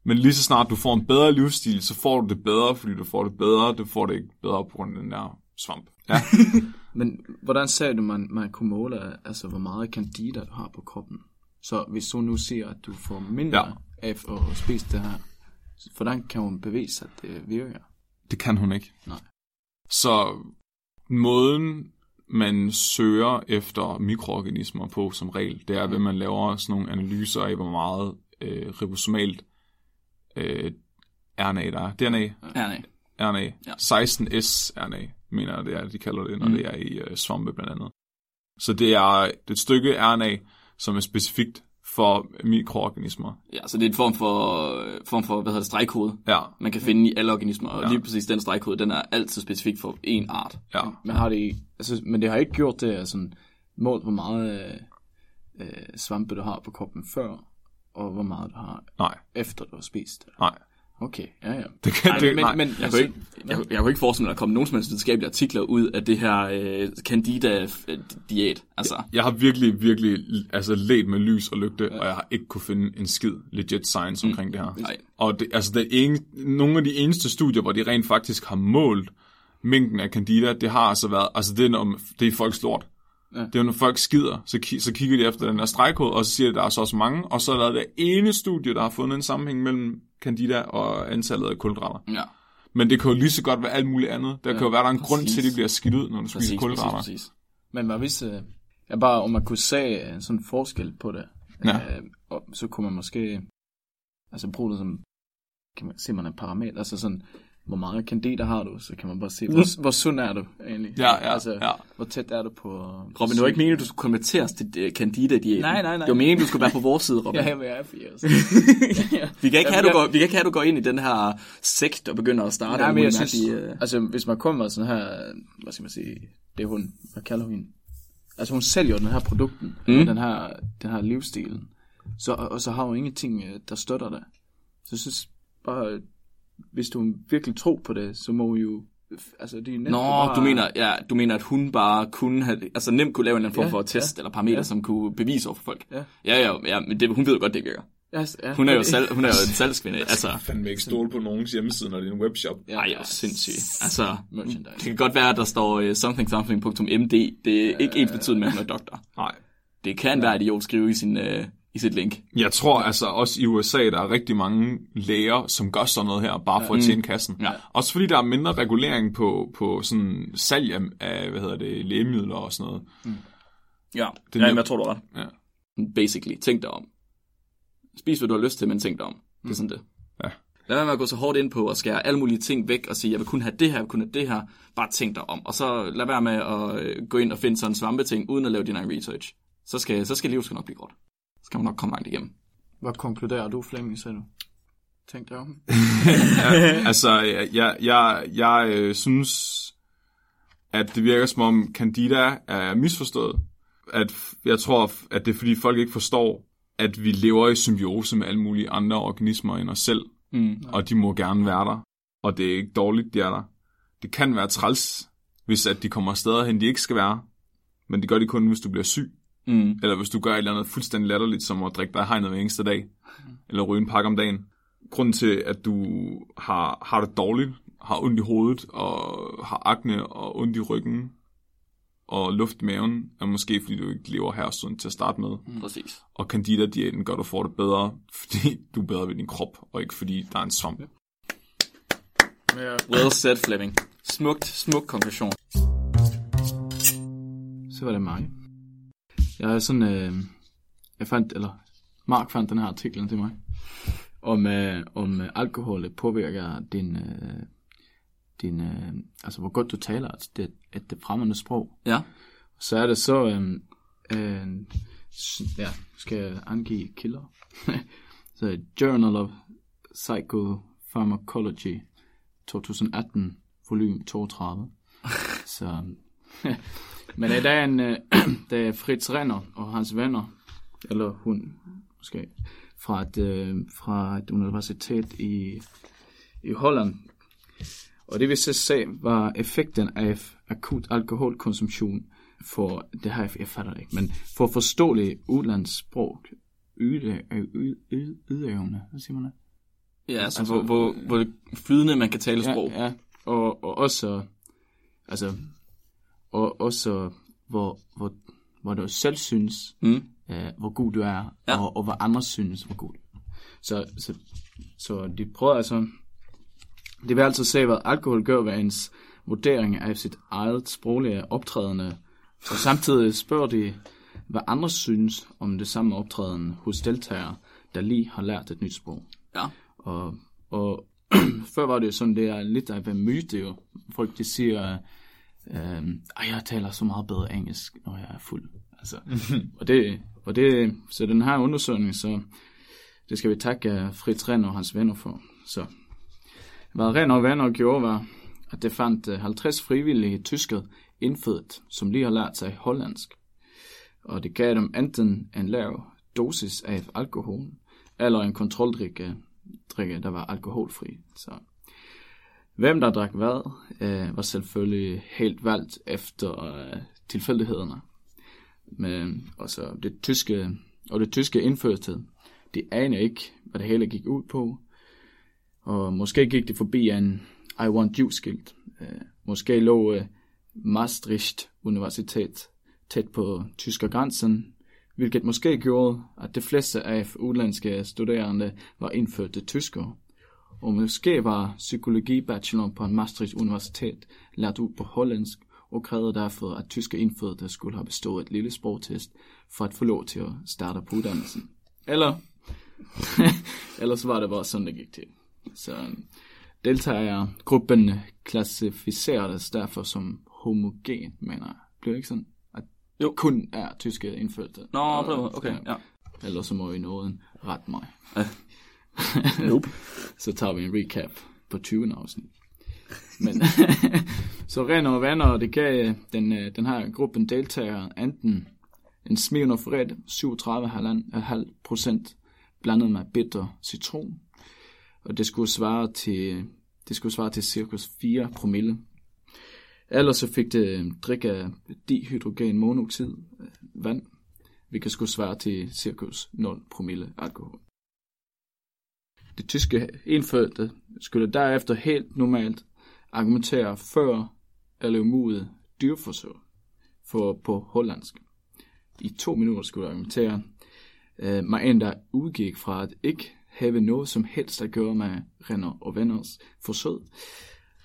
Men lige så snart du får en bedre livsstil, så får du det bedre, fordi du får det bedre. Du får det ikke bedre på grund af den der svamp. Ja. Men hvordan sagde du, man, man kunne måle, altså hvor meget candida du har på kroppen? Så hvis du nu siger, at du får mindre Ja. af at spise det her, hvordan kan man bevise, at det virker? Det kan hun ikke. Nej. Så måden, man søger efter mikroorganismer på som regel, det er, Mm. at man laver sådan nogle analyser af, hvor meget øh, ribosomalt øh, RNA der er. DNA, nej. RNA, Ja. 16S RNA, mener jeg, det er, de kalder det, når Mm. det er i øh, svampe blandt andet. Så det er, det er et stykke RNA, som er specifikt for mikroorganismer. Ja, så det er en form for, form for hvad hedder det, stregkode, Ja, man kan finde i alle organismer. Og Ja. lige præcis den stregkode, den er altid specifik for en art. ja. Men har det, altså, men det har ikke gjort det, altså målt, hvor meget øh, svampe du har på kroppen før, og hvor meget du har Nej, efter du har spist nej. Okay, ja, ja. Det kan, Nej, det, men, nej. men jeg, kunne ikke, jeg, jeg kunne ikke forestille mig, at der kom nogen som helst videnskabelige artikler ud af det her øh, Candida-diæt. Altså, Jeg har virkelig, virkelig altså, let med lys og lygte, og jeg har ikke kunne finde en skid legit science omkring det her. Nej. Og det, altså, det ene, nogle af de eneste studier, hvor de rent faktisk har målt mængden af candida, det har altså været, altså det er, når, det er folks lort. Ja. Det er, når folk skider, så, ki- så kigger de efter den her stregkode, og så siger de, at der er så også mange, og så er der det ene studie, der har fundet en sammenhæng mellem candida og antallet af kulhydrater. ja. Men det kan jo lige så godt være alt muligt andet. Der ja, kan jo være, der er en grund præcis. til, at de bliver skidt ud, når du Præcis, spiser præcis, kulhydrater. præcis. Men hvad hvis, øh, ja, bare om man kunne se øh, sådan en forskel på det, Ja. øh, og så kunne man måske, altså bruge det som, kan man se man en parameter, altså sådan, hvor mange kandidater har du, så kan man bare se, hvor, hvor sund er du egentlig. Ja, ja, altså, ja. hvor tæt er du på... Robin, det var ikke meningen, at du skulle konverteres til øh, Candida-diæten. Nej, nej, nej. Det var meningen, at du skulle være på vores side, Robin. Ja, jeg er 80. Vi kan ikke, Ja, have, du jeg- går, vi kan ikke have, at du går ind i den her sekt og begynder at starte Nej, men jeg synes, øh, altså hvis man kommer sådan her, hvad skal man sige, det er hun, hvad kalder hun hende? Altså hun sælger den her produkten, mm. den her, den her livsstilen, så, og så har hun ingenting, øh, der støtter det. Så jeg synes bare, hvis du virkelig tror på det, så må jo, altså det er nemt Nå, bare, du mener, ja, du mener, at hun bare kunne have, altså nemt kunne lave en eller anden form Ja, for test eller parameter, ja. som kunne bevise over for folk. Ja. Ja, ja, ja men det, hun ved jo godt, det virker. Ja, ja, Hun er jo, det- salg, hun er jo en salgskvinde, altså. fandme ikke stole på nogens hjemmeside, når det er en webshop. Ja, Ej, jeg er sindssyg. Altså, Merchandise. det kan godt være, at der står uh, something something.md. Det er ikke ens betydende med, at hun er doktor. Nej. Det kan være, at idiot skrive i, sin, uh, i sit link. Jeg tror altså også i USA, der er rigtig mange læger, som gør sådan noget her, bare for at tjene kassen. Ja. Også fordi der er mindre regulering på, på sådan salg af- hvad hedder det, lægemidler og sådan noget. Ja, Det er ja, jeg tror, du ret. Ja. Basically, tænk dig om. Spis, hvad du har lyst til, men tænk dig om. Det er sådan det. Ja. Lad være med at gå så hårdt ind på at skære alle mulige ting væk og sige, jeg vil kun have det her, jeg vil kun have det her. Bare tænk dig om. Og så lad være med at øh, gå ind og finde sådan en svampeting, uden at lave din egen research. Så skal, så skal livet skal nok blive godt. Så kan man nok komme langt igennem. Hvad konkluderer du, Flemming, sagde du? Tænk dig om. Altså, jeg, jeg, jeg, jeg øh, synes, at det virker som om Candida er misforstået. At jeg tror, at det er fordi folk ikke forstår, at vi lever i symbiose med alle mulige andre organismer end os selv. Mm. og de må gerne være der. Og det er ikke dårligt, de er der. Det kan være træls, hvis at de kommer steder hen, de ikke skal være. Men det gør de kun, hvis du bliver syg. Mm. Eller hvis du gør et eller andet fuldstændig latterligt, som at drikke dig hegnet hver eneste dag. Eller ryge en pakke om dagen. Grunden til, at du har, har det dårligt, har ondt i hovedet, og har akne og ondt i ryggen, og luft i maven, er måske, fordi du ikke lever her sådan til at starte med. Mm. Præcis. Og Candida-diæten gør, at du får det bedre, fordi du er bedre ved din krop, og ikke fordi der er en svamp. Well said, Fleming. Smukt, smuk konklusion. Så var det mig. Jeg er sådan, øh, jeg fandt, eller Mark fandt den her artiklen til mig, om, øh, om øh, alkohol påvirker din, øh, din øh, altså hvor godt du taler, altså det, at det fremmede sprog. Ja. Så er det så, øh, øh, ja, skal jeg angive kilder. så Journal of Psychopharmacology 2018, volume 32. så, men øh, der er en, øh, der er Fritz Renner og hans venner, eller hun måske, fra et, øh, fra et universitet i, i Holland. Og det vi så se var effekten af akut alkoholkonsumtion for, det her, jeg fatter ikke, men for forståelige udlandssprog, yde, yde, yde, ydeevne, hvad siger man det? Ja, altså, Altså, hvor, hvor, hvor flydende man kan tale sprog. Ja, ja. Og, og også, altså, og også, hvor, hvor, hvor du selv synes, Mm. øh, hvor god du er, Ja. og, og hvor andre synes, hvor god du er. Så, så, så de prøver altså, det vil altså se, hvad alkohol gør ved ens vurdering af sit eget sproglige optrædende, og samtidig spørger de, hvad andre synes om det samme optræden hos deltagere, der lige har lært et nyt sprog. Ja. Og, og før var det sådan, det er lidt af en myte jo. Folk de siger, øh, at jeg taler så meget bedre engelsk, når jeg er fuld. Altså, og det, og det, så den her undersøgning, så det skal vi takke Fritz Renner og hans venner for. Så hvad Renner og venner gjorde var, at det fandt øh, 50 frivillige tyskere indfødt, som lige har lært sig hollandsk. Og det gav dem enten en lav dosis af alkohol, eller en kontroldrikke drikke, der var alkoholfri. Så hvem der drak hvad, øh, var selvfølgelig helt valgt efter øh, tilfældighederne. Men også det tyske, og det tyske indførsel, de aner ikke, hvad det hele gik ud på. Og måske gik det forbi en I want you skilt. Øh, måske lå øh, Maastricht Universitet tæt på tysker grænsen, hvilket måske gjorde, at de fleste af udlandske studerende var indfødte tyskere. Og måske var psykologi bachelor på en Maastricht Universitet lært ud på hollandsk, og krævede derfor, at tyske indfødte skulle have bestået et lille sprogtest for at få lov til at starte på uddannelsen. Eller, ellers var det bare sådan, det gik til. Så deltagergruppen klassificeredes derfor som homogen, mener jeg. Bliver det ikke sådan? At Jo. kun er tyske indfødte. Nå, måde. Okay, ja. Ellers så må I nåden rette mig. Nope. så tager vi en recap på 20. afsnit. Men så Renner og det gav øh, den, øh, den her gruppen deltagere enten en smivende fred 37,5 procent blandet med bitter citron, og det skulle svare til det skulle svare til cirka 4 promille. Ellers så fik det øh, drik af dihydrogen monoxid, vand, hvilket skulle svare til cirka 0 promille alkohol. Det tyske indfødte skulle derefter helt normalt argumentere for eller imod dyrforsøg for på hollandsk. I to minutter skulle jeg argumentere, øh, med en der udgik fra at ikke have noget som helst at gøre med Renner og Venners forsøg.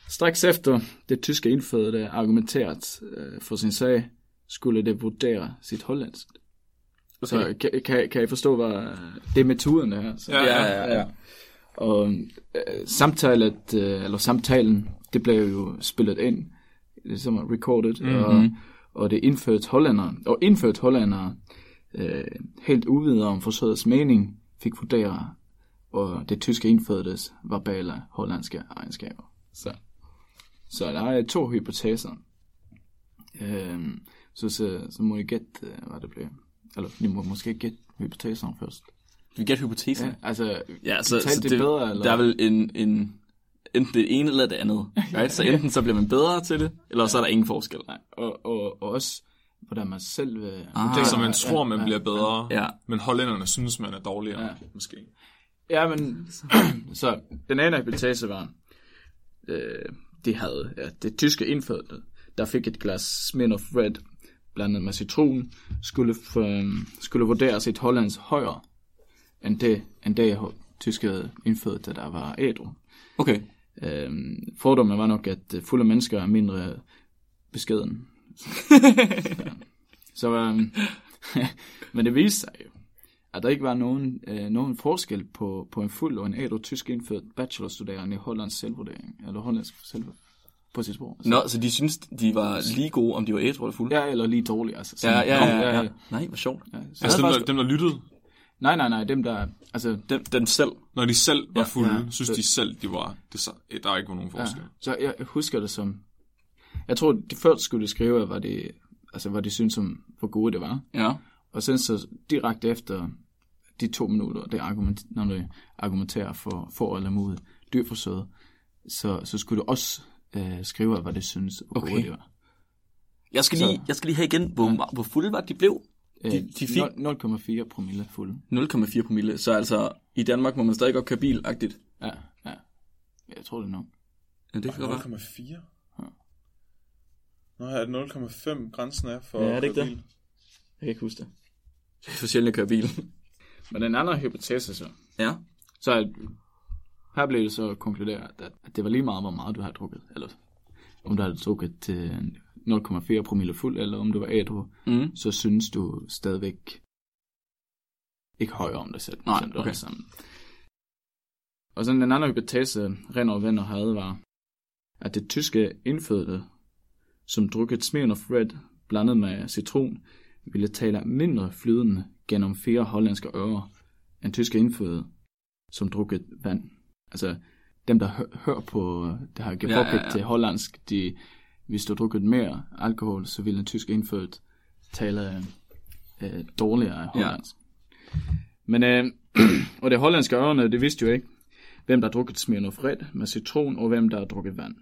Straks efter det tyske indfødte argumenteret øh, for sin sag, skulle det vurdere sit hollandsk. Okay. Så kan, kan, kan I forstå, hvad det er metoden her? Så, Ja, Ja, ja, ja. Og øh, samtalet, øh, eller samtalen, det blev jo spillet ind, ligesom recorded, mm-hmm. og, og det indført hollændere, og indført hollændere, øh, helt uvidere om forsøgets mening, fik vurdere, og det tyske indfødtes verbale hollandske egenskaber. Så, så der er to hypoteser. Øh, så, så, så må I gætte, øh, hvad det bliver. Eller, I må måske gætte hypoteserne først. Vi gætter hypotesen. Ja, altså, Ja, så, så det det, bedre, eller? der er vel en, en, enten det ene eller det andet. Right? Så enten så bliver man bedre til det, eller så er der ingen forskel. Nej, og, og, og også, hvordan man selv... Øh, Ah. Det er, så man tror, man bliver bedre, Ja. men hollænderne synes, man er dårligere, Ja. måske. Ja, men... så den anden hypotese var, øh, de havde ja, det tyske indfødte, der fik et glas Smirnoff Red blandet med citron, skulle, for, skulle vurdere sit hollands højere end det, end det tyske indfødte, der var ædru. Okay. Øhm, fordommen var nok, at øh, fulde mennesker er mindre beskeden. Så, så øhm, men det viste sig jo, at der ikke var nogen, øh, nogen forskel på, på en fuld og en ædru tysk indført bachelorstuderende i Hollands selvvurdering, eller hollandsk selv på sit sprog. Altså, Nå, så de synes, de var lige gode, om de var ædru eller fulde? Ja, eller lige dårligt. Altså, ja, sådan- ja, ja, ja. Nej, hvor sjovt. ja. Så, Altså dem, der, dem, der lyttede, nej, nej, nej, dem der, altså, Den, den selv. når de selv var fulde, Ja. ja, synes de selv, de var, det, så, der ikke var nogen forskel. Ja. Så jeg husker det som... Jeg tror, de først skulle de skrive, hvad de, altså, hvad de synes om, hvor gode det var. Ja. Og sen så direkte efter de to minutter, det argument, når de argumenterer for, for eller mod dyrforsøget, så, så skulle du også øh, skrive, hvad de synes, hvor Okay. gode det var. Jeg skal, Så- lige, jeg skal lige have igen, hvor, hvor fulde var de blev? Øh, De- de fik- 0,4 promille fulde. 0,4 promille. Så altså, i Danmark må man stadig godt køre bil-agtigt. Ja, ja. Jeg tror det er nok. Ja, det kan godt være. 0,4? Nå, er det 0,5 grænsen er for Ja, er det ikke det? Jeg kan ikke huske det. Det er for sjældent, jeg kører bil. Men den anden hypotese så, ja. så er, her blev det så konkluderet, at, at det var lige meget, hvor meget du har drukket. Eller om du havde drukket øh, 0,4 promille fuld, eller om du var ædru, Mm. så synes du stadigvæk ikke højere om dig selv. Nej, du okay. sammen. Og sådan den anden hypotese, Renner og venner havde, var, at det tyske indfødte, som drukket Smirnoff Red blandet med citron, ville tale mindre flydende gennem fire hollandske øre, end tyske indfødte, som drukket vand. Altså, dem, der hø- hører på det her gebokket ja, ja. til hollandsk, de, hvis du har drukket mere alkohol, så ville en tysk indfødt tale øh, dårligere af hollandsk. Ja. Men, øh, og det hollandske ørerne, det vidste jo ikke, hvem der har drukket Smirnoff Red med citron, og hvem der har drukket vand.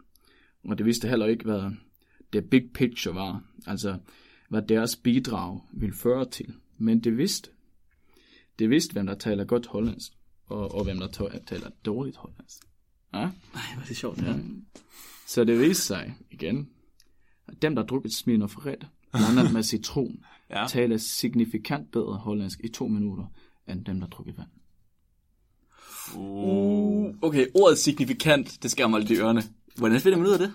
Og det vidste heller ikke, hvad det big picture var, altså hvad deres bidrag ville føre til. Men det vidste. Det vidste, hvem der taler godt hollandsk, og, og hvem der ta- taler dårligt hollandsk. Ja? Ej, hvor er det sjovt, ja. Så det viste sig igen, at dem, der drukket Smirnoff Red, blandet med citron, Ja. taler signifikant bedre hollandsk i to minutter, end dem, der drukket vand. Uh, okay, ordet signifikant, det skærer mig lidt i ørerne. Hvordan finder man ud af det?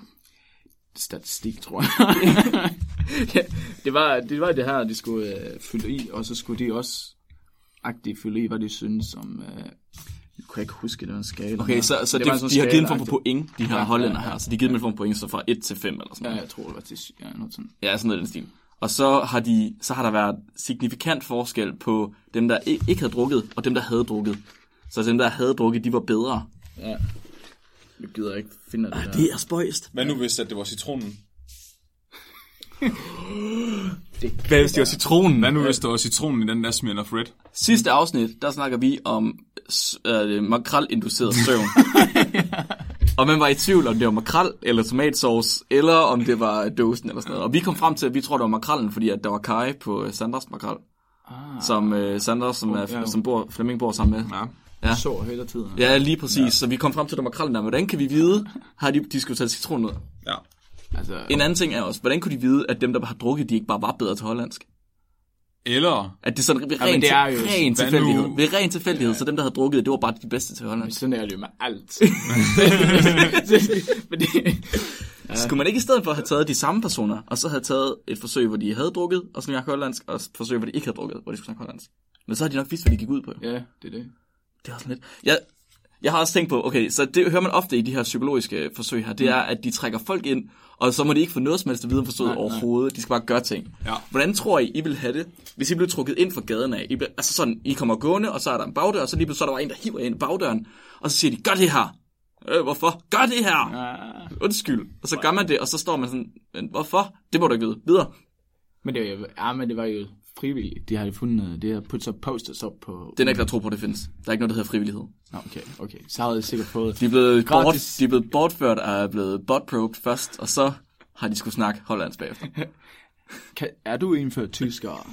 Statistik, tror jeg. ja, det, var, det var det her, de skulle øh, fylde i, og så skulle de også agtigt fylde i, hvad de synes om... Øh, jeg kan ikke huske, det var en skala. Okay, så, så det det sådan de har givet en form for point, de her Ja, ja, hollænder ja, ja. her. Så de har givet dem en form for point, så fra 1 til 5 eller sådan Ja, noget. jeg tror, det var til ja, noget sådan. Ja, sådan noget den stil. Og så har, de, så har der været signifikant forskel på dem, der ikke havde drukket, og dem, der havde drukket. Så dem, der havde drukket, de var bedre. Ja. Jeg gider ikke finde det der. Det er spøjst. Hvad nu hvis at det var citronen? Hvad hvis det var citronen? Hvad nu hvis det var citronen i den der Smirnoff Red? Sidste afsnit, der snakker vi om øh, makrel-induceret søvn. og man var i tvivl, om det var makrel eller tomatsauce, eller om det var dåsen eller sådan noget. Og vi kom frem til, at vi tror, det var makrellen, fordi at der var kaj på øh, Sanders makrel. Ah, Som øh, Sanders, som, er, ja. som bor, Flemming bor sammen med. Ja. Ja. så hele tiden. Ja, lige præcis. Ja. Så vi kom frem til, at det var makrellen der. Hvordan kan vi vide, har de diskuteret citron ud? Ja. Altså, En anden ting er også, hvordan kunne de vide, at dem, der har drukket, de ikke bare var bedre til hollandsk? Eller, At det er sådan ved ren, det er jo- ren tilfældighed. nu- Ved ren tilfældighed, så dem, der havde drukket, det var bare de bedste til hollandsk. sådan er det jo med alt. Fordi, Ja. Skulle man ikke i stedet for have taget de samme personer, og så have taget et forsøg, hvor de havde drukket, og snakke hollandsk, og et forsøg, hvor de ikke havde drukket, hvor de skulle snakke hollandsk? Men så har de nok vidst, hvad de gik ud på. ja, det er det. Det er også lidt... Jeg, jeg har også tænkt på, okay, så det hører man ofte i de her psykologiske forsøg her, det er, at de trækker folk ind, og så må de ikke få noget som helst at vide om forsøget Nej, nej. overhovedet. De skal bare gøre ting. Ja. Hvordan tror I, I vil have det, hvis I blev trukket ind fra gaden af? I, altså sådan, I kommer gående, og så er der en bagdør, og så lige pludselig så er der bare en, der hiver ind i bagdøren, og så siger de, gør det her. Øh, hvorfor? Gør det her! Ah. Undskyld. Og så gør man det, og så står man sådan, men hvorfor? Det må du ikke vide. Videre. Men det, var ja, men det var jo frivilligt. De har fundet, det har puttet så posters op på... Den er ikke der tro på, det findes. Der er ikke noget, der hedder frivillighed. Nå, okay, okay. Så havde jeg sikkert fået... De er blevet, bort, de er blevet bortført og er blevet botprobed først, og så har de skulle snakke hollandsk bagefter. Kan, er du indført tysker?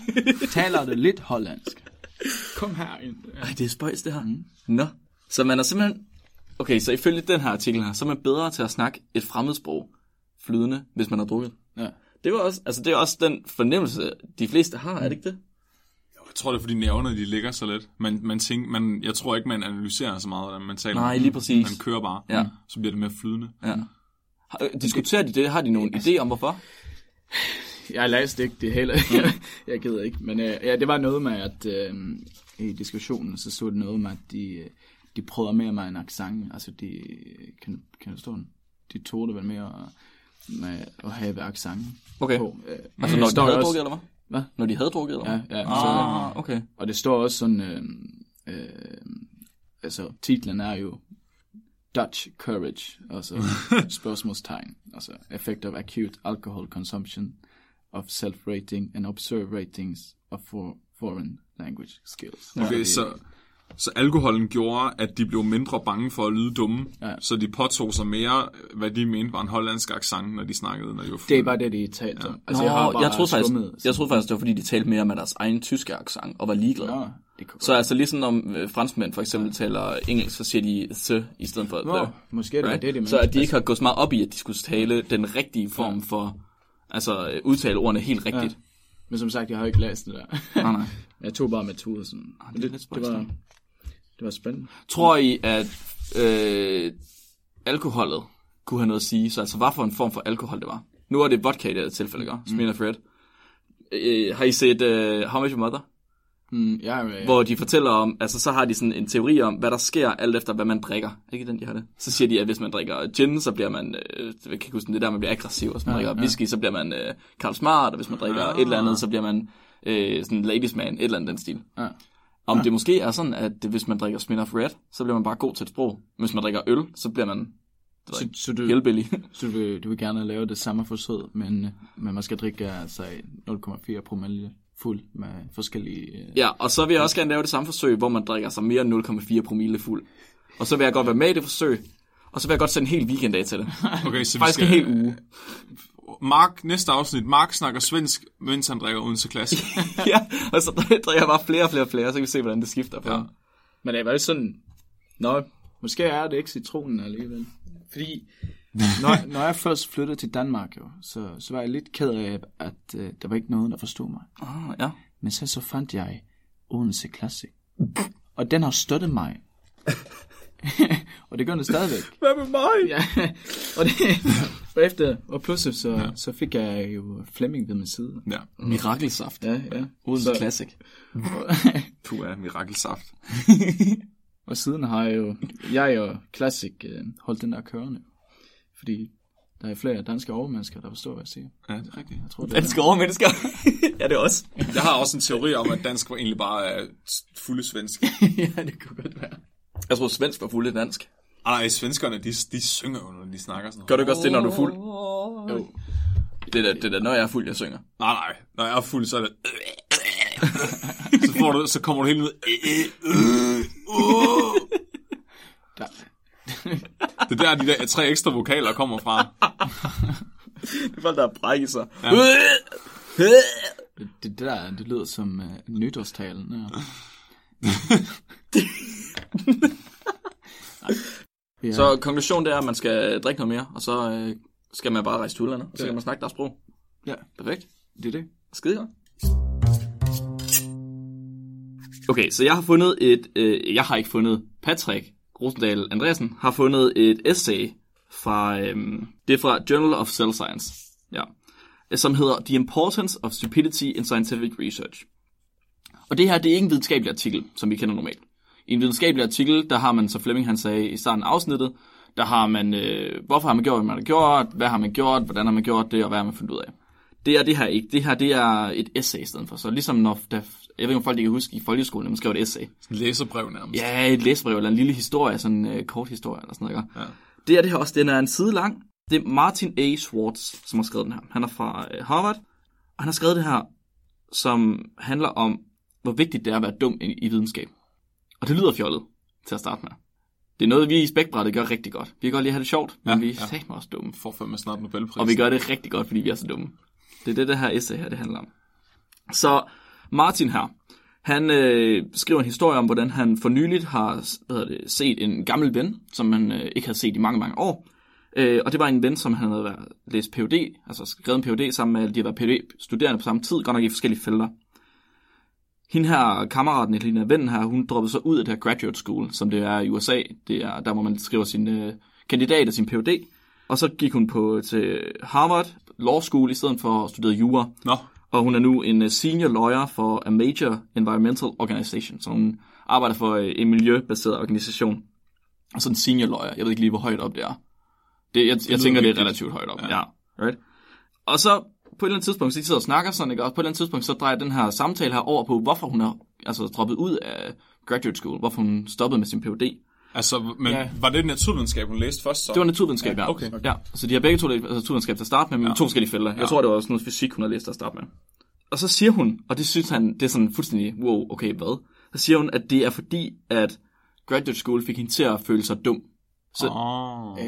Taler du lidt hollandsk? Kom her ind. Ej, det er spøjs, det her. Mm. Nå. Så man er simpelthen... Okay, så ifølge den her artikel her, så er man bedre til at snakke et fremmedsprog flydende, hvis man har drukket. Det, var også, altså det er også den fornemmelse, de fleste har, er det ikke det? jeg tror det er fordi nerverne de ligger så lidt. Man, man tænker, man, jeg tror ikke man analyserer så meget, man taler. Nej, lige præcis. Man kører bare. Ja. Så bliver det mere flydende. Ja. Har- øh, Diskuterer de det? Har de nogen idé om, hvorfor? Jeg læste ikke det hele. jeg gider ikke. Men øh, ja, det var noget med, at øh, i diskussionen, så stod det noget med, at de, øh, de prøvede mere med en accent. Altså, de, kan, kan du stå den? De tog det vel mere med at have accent Okay. på. Øh, Altså når de havde også- drukket, eller hvad? Hvad? Når de havde drukket, eller Ja, hvad? ja. Så, Ah, okay. og det står også sådan, øh, øh, altså titlen er jo Dutch Courage, altså spørgsmålstegn, altså Effect of Acute Alcohol Consumption of Self-Rating and Observe Ratings of for, Foreign Language Skills. Okay, det, så, så alkoholen gjorde, at de blev mindre bange for at lyde dumme, Ja. så de påtog sig mere, hvad de mente var en hollandsk accent, når de snakkede, når de var det er bare det, de talte om. Altså, Nå, jeg, bare jeg, troede faktisk, jeg troede faktisk, det var fordi, de talte mere med deres egen tyske accent og var ligeglade. Det kunne Så altså ligesom når øh, franskmænd for eksempel taler engelsk, så siger de the i stedet for Nå, the. måske er det Right? det, de så at de ikke har gået så meget op i, at de skulle tale den rigtige form for, altså øh, udtale ordene helt rigtigt. Ja. Men som sagt, jeg har ikke læst det der. Nej, nej. jeg tog bare metoden sådan. det er lidt det, spøjst, var, ja. Det var spændende. Tror I, at øh, alkoholet kunne have noget at sige? Så altså, hvad for en form for alkohol det var? Nu er det vodka i det her tilfælde, ikke? Smirnoff Red. Øh, har I set uh, How Much Your Mother? Mm, ja, ja, Hvor de fortæller om, altså så har de sådan en teori om, hvad der sker alt efter, hvad man drikker. Ikke den, de har det? Så siger de, at hvis man drikker gin, så bliver man, øh, jeg kan ikke huske, det er der, man bliver aggressiv. Og hvis man Ja, drikker ja. whisky, så bliver man øh, Karl Smart, og hvis man drikker et eller andet, så bliver man øh, sådan ladies man, et eller andet den stil. ja. Om det måske er sådan, at hvis man drikker Smirnoff Red, så bliver man bare god til et sprog. Hvis man drikker øl, så bliver man Så, så du, hellbilly. Så du vil, du vil gerne lave det samme forsøg, men, men man skal drikke altså 0,4 promille fuld med forskellige... øh, ja, og så vil jeg også gerne lave det samme forsøg, hvor man drikker sig mere end 0,4 promille fuld. Og så vil jeg godt være med i det forsøg, og så vil jeg godt sende en hel weekend af til det. Okay, så vi Faktisk en skal... hel uge. Mark, næste afsnit. Mark snakker svensk, mens han drikker Odense Classic. ja, og så drikker jeg bare flere og flere og flere, så kan vi se, hvordan det skifter på. Ja. Men det var jo sådan, Nå, måske er det ikke citronen alligevel. Fordi, når, når jeg først flyttede til Danmark, jo, så, så var jeg lidt ked af, at uh, der var ikke nogen, der forstod mig. Ah, ja. Men Men så, så fandt jeg Odense Classic. Og den har støttet mig. og det gør den stadigvæk. Hvad med mig? Ja, og, det, og efter, og pludselig så, ja. så fik jeg jo Flemming ved min side. ja. Mirakelsaft. Ja, ja. Odense Så- Classic. Puh, er mirakelsaft. Og siden har jeg jo, jeg og Classic øh, holdt den der kørende. Fordi der er flere danske overmennesker, der forstår, hvad jeg siger. Ja, det er rigtigt. Jeg tror, det Danske overmennesker. ja, det er også. Jeg har også en teori om, at dansk var egentlig bare er fulde svensk. ja, det kunne godt være. Jeg tror, svensk var fuldt dansk. Ah, nej, svenskerne, de, de synger jo, når de snakker sådan Gør du ikke også det, når du er fuld? Jo. Det er da, det er da, når jeg er fuld, jeg synger. Nej, nej. Når jeg er fuld, så er det... så, får du, så kommer du helt ned... Der, Det er der, de der tre ekstra vokaler kommer fra. Det er folk, der har brækket sig. Ja. det, det, det der, det lyder som uh, nytårstalen. Ja. ja. Så konklusionen det er, at man skal drikke noget mere, og så øh, skal man bare rejse til udlandet, og så kan man snakke deres sprog. ja, Perfekt. det er det. Skide godt. Okay, så jeg har fundet et, øh, jeg har ikke fundet, Patrick Rosendal Andreasen har fundet et essay fra, øh, det er fra Journal of Cell Science, ja, som hedder The Importance of Stupidity in Scientific Research. Og det her, det er ikke en videnskabelig artikel, som vi kender normalt. I en videnskabelig artikel, der har man, så Flemming han sagde i starten af afsnittet, der har man, øh, hvorfor har man gjort, hvad man har gjort, hvad har man gjort, hvordan har man gjort det, og hvad har man fundet ud af. Det er det her ikke. Det her, det er et essay i stedet for. Så ligesom når, der, jeg ved ikke, om folk de kan huske i folkeskolen, når man skrev et essay. En læserbrev nærmest. Ja, et læsebrev eller en lille historie, sådan en øh, kort historie eller sådan noget. Ikke? Ja. Det er det her også. Den er en side lang. Det er Martin A. Schwartz, som har skrevet den her. Han er fra øh, Harvard, og han har skrevet det her, som handler om, hvor vigtigt det er at være dum i, i videnskab. Og det lyder fjollet til at starte med. Det er noget, vi i spækbrættet gør rigtig godt. Vi kan godt lide at have det sjovt, men Ja, vi er ja. satme også dumme. Får fandme snart Nobelpris. Og vi gør det rigtig godt, fordi vi er så dumme. Det er det, det her essay her, det handler om. Så Martin her, han øh, skriver en historie om, hvordan han for nyligt har hvad det, set en gammel ven, som han øh, ikke havde set i mange, mange år. Øh, og det var en ven, som han havde været, læst PhD, altså skrevet en PhD sammen med, de har været PhD-studerende på samme tid, godt nok i forskellige felter. Hende her, kammeraten, her vennen her, hun droppede så ud af det her graduate school, som det er i USA. Det er der, hvor man skriver sin øh, kandidat og sin PhD. Og så gik hun på til Harvard Law School i stedet for at studere jura. Nå, Og hun er nu en øh, senior lawyer for a major environmental organization. Så hun arbejder for øh, en miljøbaseret organisation. Og så en senior lawyer. Jeg ved ikke lige, hvor højt op det er. Det, jeg, jeg tænker, det er relativt højt op. Ja. ja. Right? Og så på et eller andet tidspunkt, så de sidder og snakker sådan, ikke? og på et eller andet tidspunkt, så drejer den her samtale her over på, hvorfor hun er altså, droppet ud af graduate school, hvorfor hun stoppede med sin Ph.D. altså, men Ja. var det naturvidenskab, hun læste først så? Det var naturvidenskab, ja. okay. Ja, så de har begge to altså, naturvidenskab til at starte med, men ja. to forskellige felter. Jeg Ja. tror, det var også noget fysik, hun har læst til at starte med. Og så siger hun, og det synes han, det er sådan fuldstændig, wow, okay, hvad? Så siger hun, at det er fordi, at graduate school fik hende til at føle sig dum. Så, Oh.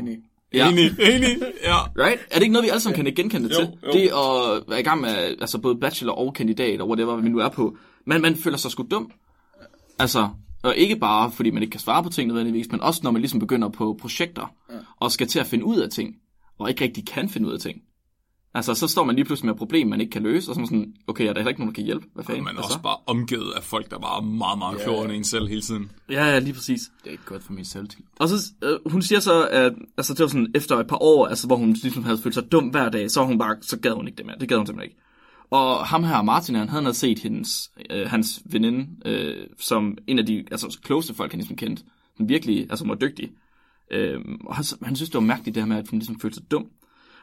Ja. Enig, enig, ja. Right? Er det ikke noget, vi alle sammen kan genkende Jo, til? jo. Det at være i gang med altså både bachelor og kandidat, og whatever vi nu er på. Men man føler sig sgu dum. Altså, og ikke bare fordi man ikke kan svare på ting nødvendigvis, men også når man ligesom begynder på projekter, ja. og skal til at finde ud af ting, og ikke rigtig kan finde ud af ting. Altså, så står man lige pludselig med et problem, man ikke kan løse, og så er man sådan, okay, er der heller ikke nogen, der kan hjælpe? Hvad fanden? Man er Hvad også så? bare omgivet af folk, der var meget, meget klogere end en selv hele tiden. Ja, ja, lige præcis. Det er ikke godt for min selvtid. Og så, øh, hun siger så, at altså, det var sådan, efter et par år, altså, hvor hun ligesom havde følt sig dum hver dag, så, hun bare, så gad hun ikke det mere. Det gad hun simpelthen ikke. Og ham her, Martin, han havde set hendes, øh, hans veninde, øh, som en af de altså, klogeste folk, han ligesom kendte. Den virkelig, altså hun var dygtig. Øh, og han, han synes, det var mærkeligt det her med, at hun ligesom følte sig dum.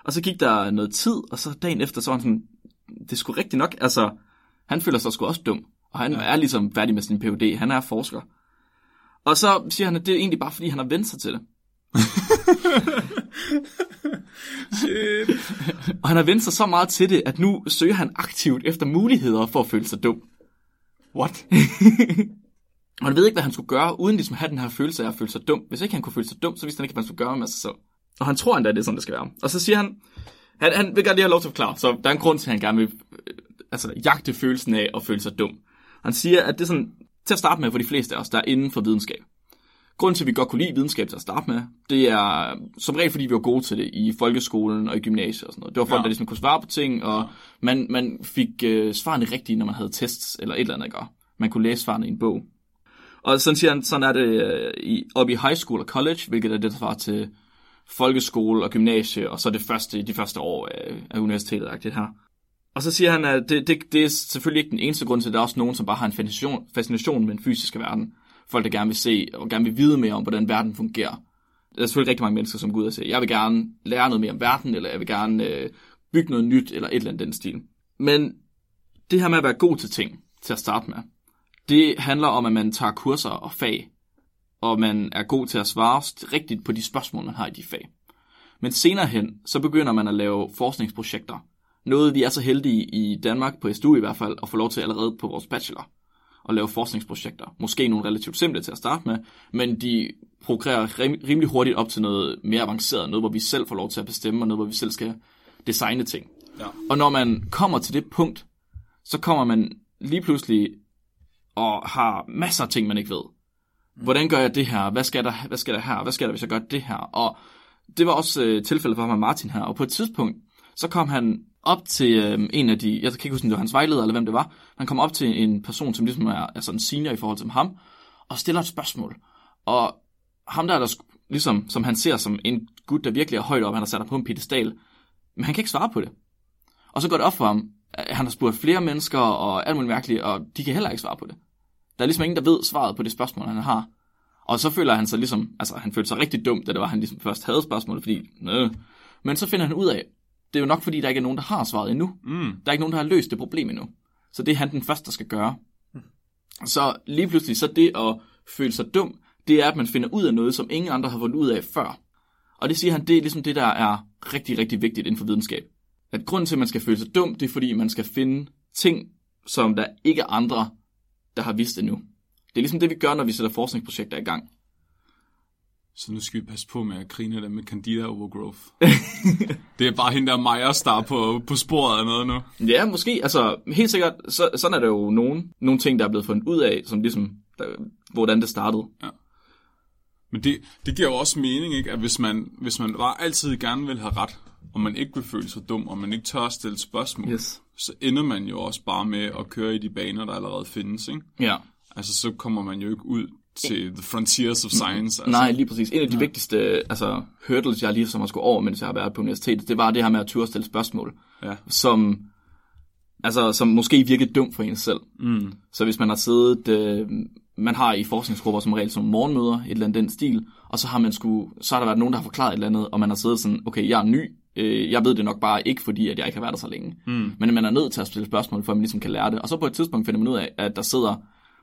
Og så gik der noget tid, og så dagen efter, så var han sådan, det sgu rigtigt nok, altså, han føler sig sgu også dum. Og han ja. er ligesom færdig med sin Ph.D., han er forsker. Og så siger han, at det er egentlig bare, fordi han har vendt sig til det. Shit. Og han har vendt sig så meget til det, at nu søger han aktivt efter muligheder for at føle sig dum. What? Og han ved ikke, hvad han skulle gøre, uden ligesom at have den her følelse af at føle sig dum. Hvis ikke han kunne føle sig dum, så vidste han ikke, hvad han skulle gøre med sig selv. Og han tror endda, at det er sådan, det skal være. Og så siger han, han, han vil gerne lige have lov til at forklare, så der er en grund til, at han gerne vil øh, altså, jagte følelsen af at føle sig dum. Han siger, at det er sådan, til at starte med for de fleste af os, der er inden for videnskab. Grunden til, at vi godt kunne lide videnskab til at starte med, det er som regel, fordi vi var gode til det i folkeskolen og i gymnasiet og sådan noget. Det var folk, Ja. der ligesom kunne svare på ting, og man, man fik øh, svarene rigtige, når man havde tests eller et eller andet, ikke? Man kunne læse svarene i en bog. Og sådan siger han, sådan er det øh, i, op i high school og college, hvilket er det, der var til folkeskole og gymnasie, og så det første, de første år af, af universitetet, det her. Og så siger han, at det, det, det er selvfølgelig ikke den eneste grund til, at der er også nogen, som bare har en fascination, fascination med den fysiske verden. Folk, der gerne vil se og gerne vil vide mere om, hvordan verden fungerer. Der er selvfølgelig rigtig mange mennesker, som går ud og siger, jeg vil gerne lære noget mere om verden, eller jeg vil gerne øh, bygge noget nyt, eller et eller andet den stil. Men det her med at være god til ting, til at starte med, det handler om, at man tager kurser og fag, og man er god til at svare rigtigt på de spørgsmål, man har i de fag. Men senere hen, så begynder man at lave forskningsprojekter. Noget, vi er så heldige i Danmark, på SDU i hvert fald, at få lov til allerede på vores bachelor at lave forskningsprojekter. Måske nogle relativt simple til at starte med, men de progrerer rim- rimelig hurtigt op til noget mere avanceret, noget hvor vi selv får lov til at bestemme, og noget hvor vi selv skal designe ting. Ja. Og når man kommer til det punkt, så kommer man lige pludselig og har masser af ting, man ikke ved. Mm. Hvordan gør jeg det her? Hvad skal der, hvad skal der her? Hvad skal der, hvis jeg gør det her? Og det var også øh, tilfældet for ham og Martin her. Og på et tidspunkt, så kom han op til øh, en af de, jeg kan ikke huske, om det var hans vejleder, eller hvem det var. Han kom op til en person, som ligesom er, er sådan senior i forhold til ham, og stiller et spørgsmål. Og ham der, der ligesom, som han ser som en gut, der virkelig er højt op, han har sat ham på en pedestal, men han kan ikke svare på det. Og så går det op for ham, at han har spurgt flere mennesker og alt muligt mærkeligt, og de kan heller ikke svare på det. Der er ligesom ingen, der ved svaret på det spørgsmål, han har. Og så føler han sig ligesom, altså han følte sig rigtig dum, da det var, han ligesom først havde spørgsmålet, fordi, øh. Men så finder han ud af, det er jo nok fordi, der ikke er nogen, der har svaret endnu. Mm. Der er ikke nogen, der har løst det problem endnu. Så det er han den første, der skal gøre. Så lige pludselig, så det at føle sig dum, det er, at man finder ud af noget, som ingen andre har fundet ud af før. Og det siger han, det er ligesom det, der er rigtig, rigtig vigtigt inden for videnskab. At grunden til, at man skal føle sig dum, det er fordi, man skal finde ting, som der ikke andre, der har vidst endnu. Det er ligesom det, vi gør, når vi sætter forskningsprojekter i gang. Så nu skal vi passe på med at grine dem med Candida Overgrowth. det er bare hende der er på, på sporet af noget nu. Ja, måske. Altså, helt sikkert, så, sådan er der jo nogen, nogle ting, der er blevet fundet ud af, som ligesom, der, hvordan det startede. Men det, det giver jo også mening, ikke? at hvis man, hvis man bare altid gerne vil have ret, og man ikke vil føle sig dum, og man ikke tør at stille spørgsmål, Yes. så ender man jo også bare med at køre i de baner, der allerede findes. Ikke? Ja. Altså, så kommer man jo ikke ud til the frontiers of science. Altså. Nej, lige præcis. En af de ja. vigtigste altså, hurdles, jeg lige som har skulle over, mens jeg har været på universitetet, det var det her med at turde stille spørgsmål, Ja. som, altså, som måske virkede dumt for en selv. Mm. Så hvis man har siddet, øh, man har i forskningsgrupper som regel som morgenmøder, et eller andet den stil, og så har man skulle, så har der været nogen, der har forklaret et eller andet, og man har siddet sådan, okay, jeg er ny, øh, jeg ved det nok bare ikke, fordi at jeg ikke har været der så længe. Mm. Men man er nødt til at stille spørgsmål, for at man ligesom kan lære det. Og så på et tidspunkt finder man ud af, at der sidder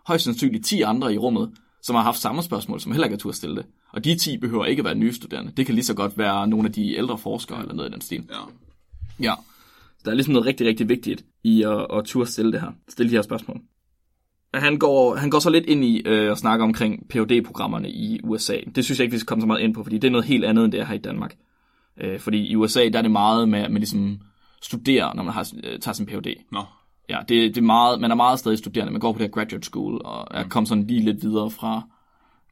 højst sandsynligt 10 andre i rummet, som har haft samme spørgsmål, som heller ikke har tur at stille det. Og de 10 behøver ikke at være nye studerende. Det kan lige så godt være nogle af de ældre forskere eller noget i den stil. Ja. Ja. Så der er ligesom noget rigtig, rigtig vigtigt i at, at turde stille det her. Stille de her spørgsmål. Han går, han går så lidt ind i øh, at snakke omkring phd programmerne i USA. Det synes jeg ikke, vi skal komme så meget ind på, fordi det er noget helt andet, end det er her i Danmark. Øh, fordi i USA, der er det meget med, man ligesom studerer, når man har, øh, tager sin Ph.D. Nå. Ja, det, det er meget, man er meget stadig studerende. Man går på det her graduate school, og er kommet sådan lige lidt videre fra,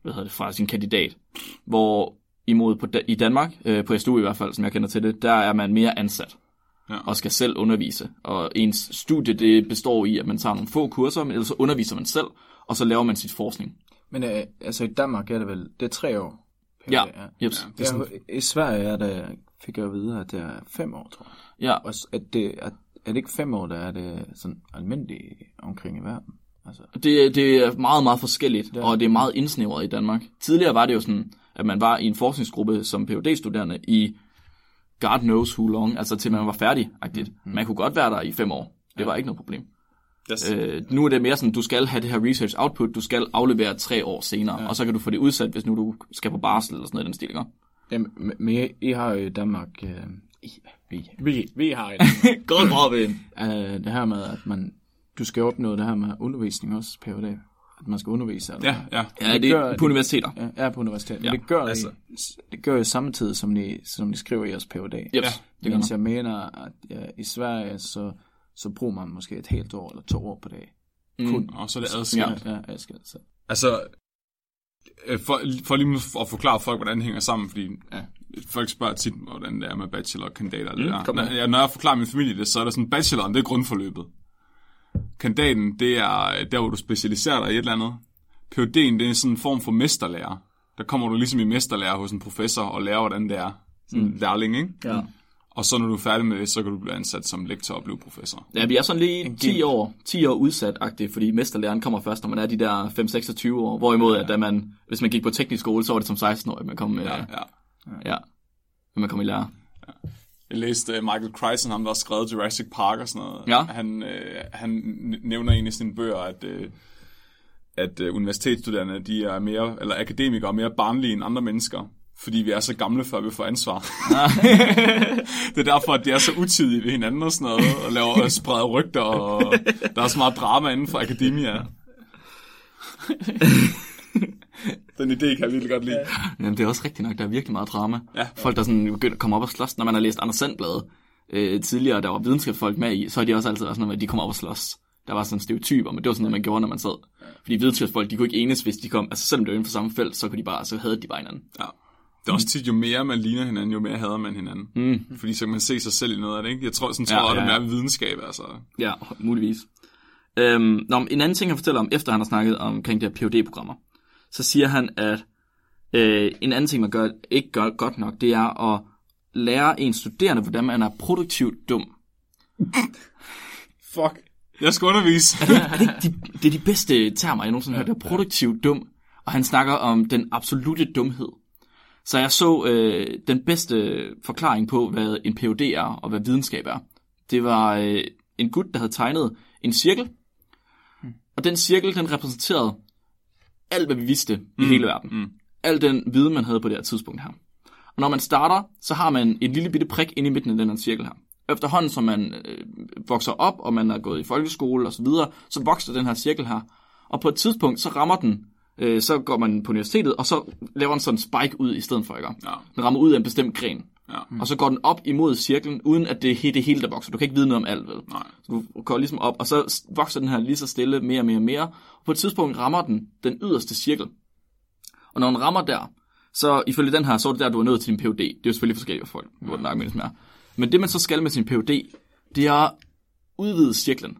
hvad hedder det, fra sin kandidat. Hvor imod på, i Danmark, øh, på SDU i hvert fald, som jeg kender til det, der er man mere ansat Ja. og skal selv undervise. Og ens studie, det består i, at man tager nogle få kurser, men ellers så underviser man selv, og så laver man sit forskning. Men øh, altså i Danmark er det vel, det er tre år. Ja, jeps. Det er sådan, Ja, I Sverige er det, fik jeg jo videre, at det er fem år, tror jeg. Ja, Og at det, at, er det ikke fem år, der er det sådan almindeligt omkring i verden? Altså, Det, det er meget, meget forskelligt, Ja. og det er meget indsnævret i Danmark. Tidligere var det jo sådan, at man var i en forskningsgruppe som phd studerende i God knows who long, altså til man var færdig. -agtigt. Man kunne godt være der i fem år. Det var ikke noget problem. Yes. Øh, nu er det mere sådan, du skal have det her research output, du skal aflevere tre år senere, ja. og så kan du få det udsat, hvis nu du skal på barsel eller sådan noget i den stil, ikke? jamen, men- men I, har jo i Danmark, øh, I, vi, vi, vi har i Godt, Robin! øh, det her med, at man, du skal opnå det her med undervisning også, PhD. at man skal undervise. Eller Ja, ja. Ja, Det det gør- er på universiteter. Ja, er på universitetet. Ja, det gør altså. I, det gør I samme tid, som I, som I skriver i jeres PhD. Yep. Ja, det gør man. jeg mener, at ja, i Sverige, så, så bruger man måske et helt år eller to år på dag. Mm. Kun. Og så er det adskilt. Ja, ja, adskilt. Så. Altså, øh, for, for lige at forklare folk, hvordan det hænger sammen, fordi Ja. folk spørger tit, hvordan det er med bachelor og kandidater. Mm, det når, ja, når jeg forklarer min familie det, så er det sådan, bacheloren, det er grundforløbet. Kandidaten, det er øh, der, hvor du specialiserer dig i et eller andet. PhD'en, det er sådan en form for mesterlærer. Der kommer du ligesom i mesterlærer hos en professor og lærer, hvordan det er. Sådan en lærling, ikke? Ja. Og så når du er færdig med det, så kan du blive ansat som lektor og blive professor. Ja, vi er sådan lige 10 år, 10 år udsat-agtigt, fordi mesterlæren kommer først, når man er de der 5-26 år. Hvorimod, at da man, hvis man gik på teknisk skole, så var det som 16-årig, man kom, Ja, ja. ja. ja, man kom i lære. Jeg læste uh, Michael Crichton, ham der har skrevet Jurassic Park og sådan noget. Ja. Han, uh, han nævner en i sine bøger, at, uh, at uh, universitetsstuderende, de er mere, eller akademikere, er mere barnlige end andre mennesker. Fordi vi er så gamle, før vi får ansvar. det er derfor, at de er så utidige ved hinanden og sådan noget, og laver og spreder rygter, og der er så meget drama inden for akademia. Den idé kan jeg virkelig godt lide. Jamen, det er også rigtigt nok, der er virkelig meget drama. Ja. Folk, der sådan begynder at komme op og slås, når man har læst Anders Sandblad øh, tidligere, der var videnskabsfolk med i, så har de også altid været sådan noget at de kommer op og slås. Der var sådan stereotyper, men det var sådan noget, man gjorde, når man sad. Fordi videnskabsfolk, de kunne ikke enes, hvis de kom, altså selvom det var inden for samme felt, så kunne de bare, så havde de bare hinanden. Ja. Det er også tit, jo mere man ligner hinanden, jo mere hader man hinanden. Mm. Fordi så kan man se sig selv i noget af det, ikke? Jeg tror, sådan tror Ja, ja, det er videnskab, altså. Ja, muligvis. Øhm, nå, en anden ting, han fortæller om, efter han har snakket omkring de her phd programmer så siger han, at øh, en anden ting, man gør, ikke gør godt nok, det er at lære en studerende, hvordan man er produktivt dum. Fuck. Jeg skal undervise. Er det, ikke de, det er de bedste termer, jeg nogensinde har hørt. Det er produktivt dum. Og han snakker om den absolute dumhed. Så jeg så øh, den bedste forklaring på, hvad en PhD er, og hvad videnskab er. Det var øh, en gut, der havde tegnet en cirkel. Og den cirkel, den repræsenterede alt, hvad vi vidste i hele verden. mm. Al den viden, man havde på det her tidspunkt her. Og når man starter, så har man en lille bitte prik inde i midten af den her cirkel her. Efterhånden, som man øh, vokser op, og man er gået i folkeskole og så videre, så vokser den her cirkel her. Og på et tidspunkt, så rammer den, øh, så går man på universitetet, og så laver den sådan en spike ud i stedet for, ikke? Ja. Den rammer ud af en bestemt gren. Ja. Og så går den op imod cirklen, uden at det er det hele, der vokser. Du kan ikke vide noget om alt, vel? Nej. Så du går ligesom op, og så vokser den her lige så stille mere og mere og mere. Og på et tidspunkt rammer den den yderste cirkel. Og når den rammer der, så ifølge den her, så er det der, du er nået til din PhD. Det er jo selvfølgelig forskelligt for folk, hvor den argumenteres mere. Men det, man så skal med sin PhD, det er at udvide cirklen.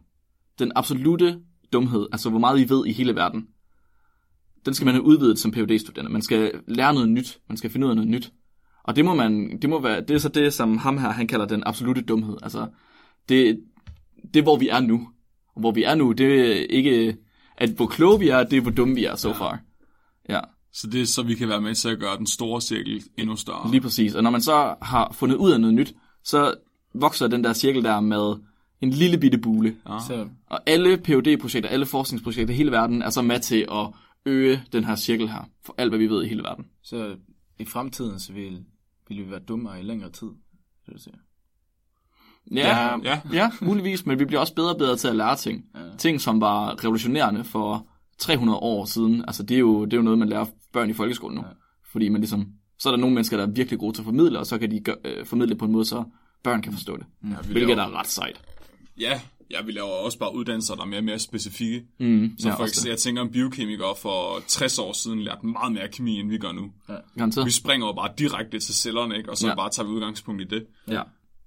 Den absolute dumhed, altså hvor meget I ved i hele verden, den skal man have udvidet som phd Man skal lære noget nyt. Man skal finde ud af noget nyt. Og det må man, det må være, det er så det, som ham her, han kalder den absolute dumhed. Altså, det, det er, hvor vi er nu. Og hvor vi er nu, det er ikke, at hvor kloge vi er, det er, hvor dumme vi er so far. Ja, Så det er så, vi kan være med til at gøre den store cirkel endnu større. lige præcis. Og når man så har fundet ud af noget nyt, så vokser den der cirkel der med en lille bitte bule. Ja. Så, Og alle phd projekter alle forskningsprojekter i hele verden er så med til at øge den her cirkel her, for alt hvad vi ved i hele verden. så i fremtiden, så vil, vil vi være dummere i længere tid. Det du siger. Ja, Ja. ja. ja, muligvis, men vi bliver også bedre og bedre til at lære ting. Ja. Ting, som var revolutionerende for 300 år siden. Altså, det er jo, det er jo noget, man lærer børn i folkeskolen nu. Ja. Fordi man ligesom, så er der nogle mennesker, der er virkelig gode til at formidle, og så kan de gør, øh, formidle på en måde, så børn kan forstå det. Ja, vi hvilket laver- er ret sejt. Ja, ja, vi laver også bare uddannelser, der er mere og mere specifikke. Mm, Så ja, for eksempel, jeg tænker, om biokemikere for 60 år siden lærte meget mere kemi, end vi gør nu. det. Garanteret. Vi springer jo bare direkte til cellerne, ikke? og så Ja. ja. bare tager vi udgangspunkt i det. Ja.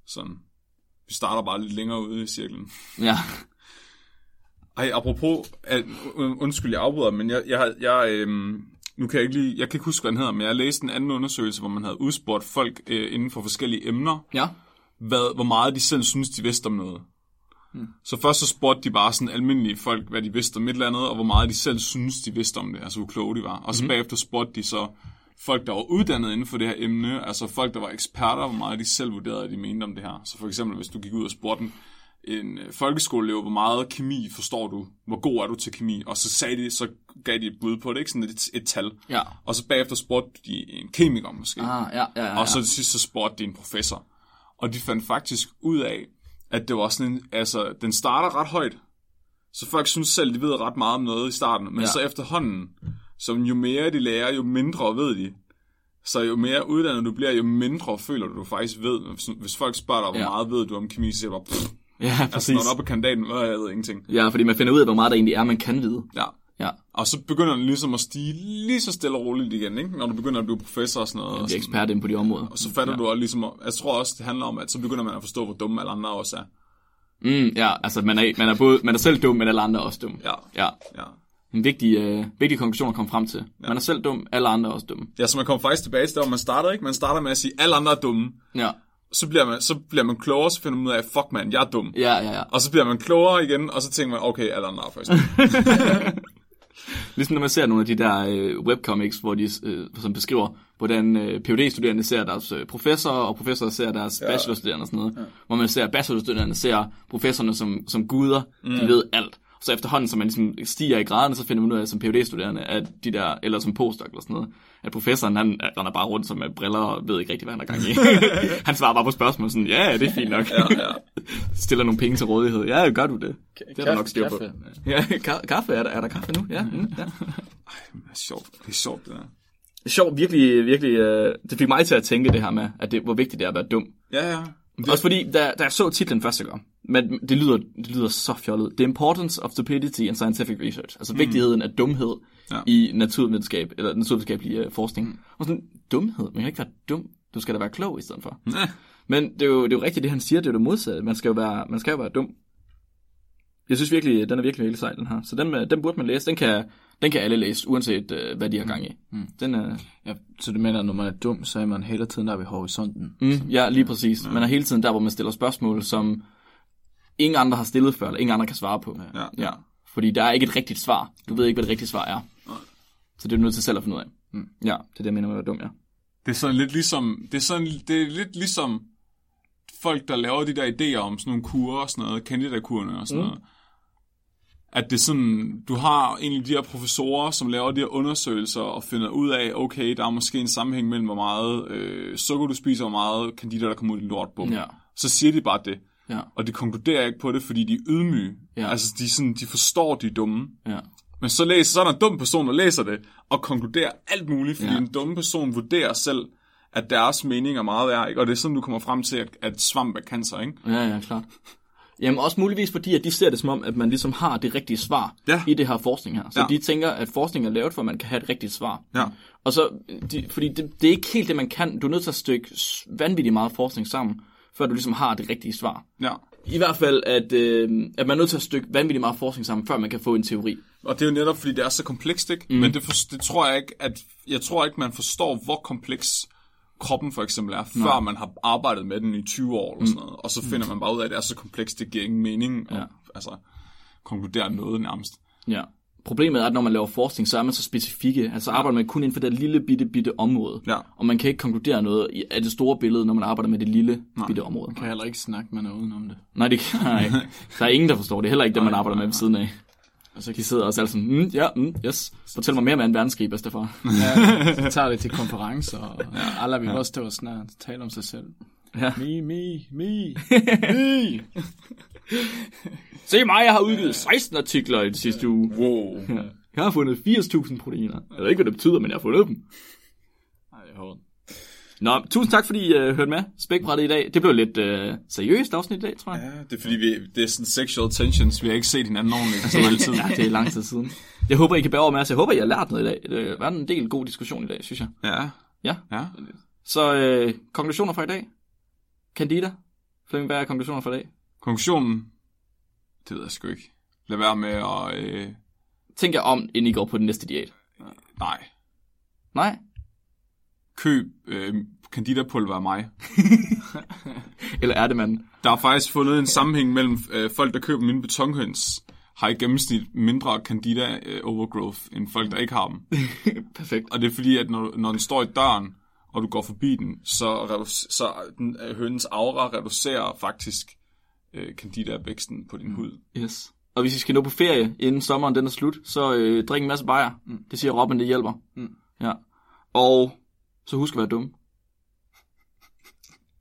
Sådan. Vi starter bare lidt længere ude i cirklen. ja. Ej, apropos, at, und- undskyld, jeg afbryder, men jeg, jeg, har- jeg, øhm, nu kan jeg ikke lige, jeg kan ikke huske, hvad den hedder, men jeg læste en anden undersøgelse, hvor man havde udspurgt folk øh, inden for forskellige emner, Ja. hvad, hvor meget de selv synes, de vidste om noget. Hmm. Så først så spurgte de bare sådan almindelige folk, hvad de vidste om et eller andet, og hvor meget de selv synes, de vidste om det, altså hvor kloge de var. Og så mm-hmm. bagefter spurgte de så folk, der var uddannet inden for det her emne, altså folk, der var eksperter, hvor meget de selv vurderede, at de mente om det her. Så for eksempel, hvis du gik ud og spurgte en, en øh, folkeskoleelev, hvor meget kemi forstår du, hvor god er du til kemi, og så sagde de, så gav de et bud på det, ikke sådan et, et tal. Ja. Og så bagefter spurgte de en kemiker måske. Ah, ja, ja, ja. Og så til sidst så spurgte de en professor. Og de fandt faktisk ud af, at det var sådan en, altså, den starter ret højt. Så folk synes selv, de ved ret meget om noget i starten, men Ja. så efterhånden, som jo mere de lærer, jo mindre ved de. Så jo mere uddannet du bliver, jo mindre føler du, du faktisk ved. Hvis, folk spørger dig, hvor Ja. meget ved du om kemi, så siger du bare, pff, Ja, altså præcis. når du er oppe på kandidaten, øh, jeg ved ingenting. Ja, fordi man finder ud af, hvor meget der egentlig er, man kan vide. Ja. Ja, Og så begynder den ligesom at stige lige så stille og roligt igen, ikke? når du begynder at blive professor og sådan noget. og, bliver ekspert inde på de områder. og så fatter ja. du også ligesom, jeg tror også, det handler om, at så begynder man at forstå, hvor dumme alle andre også er. Mm, ja, altså man er, man er, både, man er selv dum, men alle andre er også dum. Ja, Ja, ja. en vigtig, øh, vigtig konklusion at komme frem til. Man er selv dum, alle andre er også dumme. Ja, så man kommer faktisk tilbage til der, hvor man starter, ikke? Man starter med at sige, alle andre er dumme. Ja, Så bliver man, så bliver man klogere, så finder man ud af, fuck man, jeg er dum. ja, ja. ja. Og så bliver man klogere igen, og så tænker man, okay, alle andre er faktisk. Ligesom når man ser nogle af de der øh, webcomics, hvor de, øh, som beskriver, hvordan øh, phd studerende ser deres øh, professorer, og professorer ser deres ja. bachelorstuderende og sådan noget. Ja. Hvor man ser bachelorstuderende ser professorerne som, som guder, mm. de ved alt. Så efterhånden, som man ligesom stiger i graderne, så finder man ud af, som phd studerende at de der, eller som postdoc eller sådan noget, at professoren, han render bare rundt som med briller og ved ikke rigtig, hvad han har gang i. han svarer bare på spørgsmål sådan, ja, det er fint nok. ja, ja. Stiller nogle penge til rådighed. Ja, gør du det? Det er der nok styr på. Kaffe. Ja, ka- kaffe, er der, er der kaffe nu? Ja, mm, ja. Det er sjovt, det er sjovt, det der. Det er sjovt, virkelig, virkelig, øh, det fik mig til at tænke det her med, at det, hvor vigtigt det er at være dum. Ja, ja. Det... Også fordi, da, da jeg så titlen første gang, men det lyder, det lyder så fjollet. The Importance of Stupidity in Scientific Research. Altså mm. vigtigheden af dumhed Ja. ja. i naturvidenskab, eller naturvidenskabelig uh, forskning. Mm. Og sådan, dumhed? Man kan ikke være dum. Du skal da være klog i stedet for. Ja. Men det er, jo, det er jo rigtigt, det han siger, det er jo det modsatte. Man skal jo være, man skal jo være dum. Jeg synes virkelig, den er virkelig, virkelig sej, den her. Så den, øh, den burde man læse. Den kan, den kan alle læse, uanset uh, hvad de har gang i. Mm. Den er, Ja, så du mener, at når man er dum, så er man hele tiden der ved horisonten. Mm, ja, lige præcis. Man er hele tiden der, hvor man stiller spørgsmål, som ingen andre har stillet før, eller ingen andre kan svare på. Ja. ja. Fordi der er ikke et rigtigt svar. Du ved ikke, hvad det rigtige svar er. Så det er du nødt til selv at finde ud af. Mm. Ja, det er det, jeg mener med at være dum, ja. Det er sådan lidt ligesom, det er, sådan, det er lidt ligesom folk, der laver de der idéer om sådan nogle kurer og sådan noget, candidakurerne og sådan mm. noget. At det er sådan, du har egentlig de her professorer, som laver de her undersøgelser og finder ud af, okay, der er måske en sammenhæng mellem, hvor meget øh, sukker du spiser, og hvor meget kandidater, der kommer ud i lort på. Ja. Så siger de bare det. Ja, Og de konkluderer ikke på det, fordi de er ydmyge. Ja. Altså, de, sådan, de forstår, de er dumme. ja. Men så, læser, så er der en dum person, der læser det, og konkluderer alt muligt, fordi Ja. en dum person vurderer selv, at deres mening er meget værd, ikke? og det er sådan, du kommer frem til, at, at svamp er cancer, ikke? Ja, ja, klart. Jamen også muligvis fordi, at de ser det som om, at man ligesom har det rigtige svar Ja. i det her forskning her. Så Ja. de tænker, at forskning er lavet for, at man kan have et rigtigt svar. Ja. Og så, de, fordi det, det er ikke helt det, man kan. Du er nødt til at stykke vanvittigt meget forskning sammen, før du ligesom har det rigtige svar. Ja. I hvert fald, at, øh, at man er nødt til at stykke vanvittigt meget forskning sammen, før man kan få en teori. Og det er jo netop, fordi det er så komplekst, ikke? Mm. Men det, for, det tror jeg ikke, at jeg tror ikke, man forstår, hvor kompleks kroppen for eksempel er, før man har arbejdet med den i 20 år eller sådan noget. Og så finder man bare ud af, at det er så komplekst, det giver ingen mening. Ja. Og, altså, konkludere noget nærmest. Ja. Problemet er, at når man laver forskning, så er man så specifikke. Altså arbejder man kun inden for det lille bitte, bitte område. Ja. Og man kan ikke konkludere noget af det store billede, når man arbejder med det lille bitte område. Man kan heller ikke snakke med noget udenom det. Nej, det kan nej. Der er ingen, der forstår det. Heller ikke dem, man arbejder med ved siden af. Og så de sidder også alle sådan, mm, ja, mm, yes. Fortæl mig mere om 2. verdenskrig, bedstefar. Ja, så tager det til konferencer, og ja, alle vil også stå og snart tale om sig selv. Ja. Me, me, me, me. Se mig, jeg har udgivet 16 artikler i den sidste uge. Wow. Ja. Jeg har fundet 80.000 proteiner. Jeg ved ikke, hvad det betyder, men jeg har fundet dem. Ej, det er hårdt. Nå, tusind tak, fordi I uh, hørte med. Spækbrættet i dag. Det blev lidt uh, seriøst afsnit i dag, tror jeg. Ja, det er fordi, vi, det er sådan sexual tensions. Vi har ikke set hinanden ordentligt så lang tid. ja, det er lang tid siden. Jeg håber, I kan bære over med os. Jeg håber, I har lært noget i dag. Det været en del god diskussion i dag, synes jeg. Ja, Ja. ja. Så øh, konklusioner fra i dag. Candida. Flemming, hvad er konklusioner fra i dag? Konklusionen, det ved jeg sgu ikke. Lad være med at... Øh, Tænk jer om, inden I går på den næste diæt. nej, Nej? køb øh, candidapulver af mig. Eller er det, man? Der er faktisk fundet en sammenhæng mellem øh, folk, der køber mine betonhøns, har i gennemsnit mindre candida øh, overgrowth, end folk, der ikke har dem. Perfekt. Og det er fordi, at når, når den står i døren, og du går forbi den, så, så den, øh, hønens aura reducerer faktisk øh, candida-væksten på din hud. Yes. Og hvis I skal nå på ferie, inden sommeren den er slut, så øh, drik en masse bajer. Mm. Det siger Robin, det hjælper. Mm. Ja. Og så husk at være dum.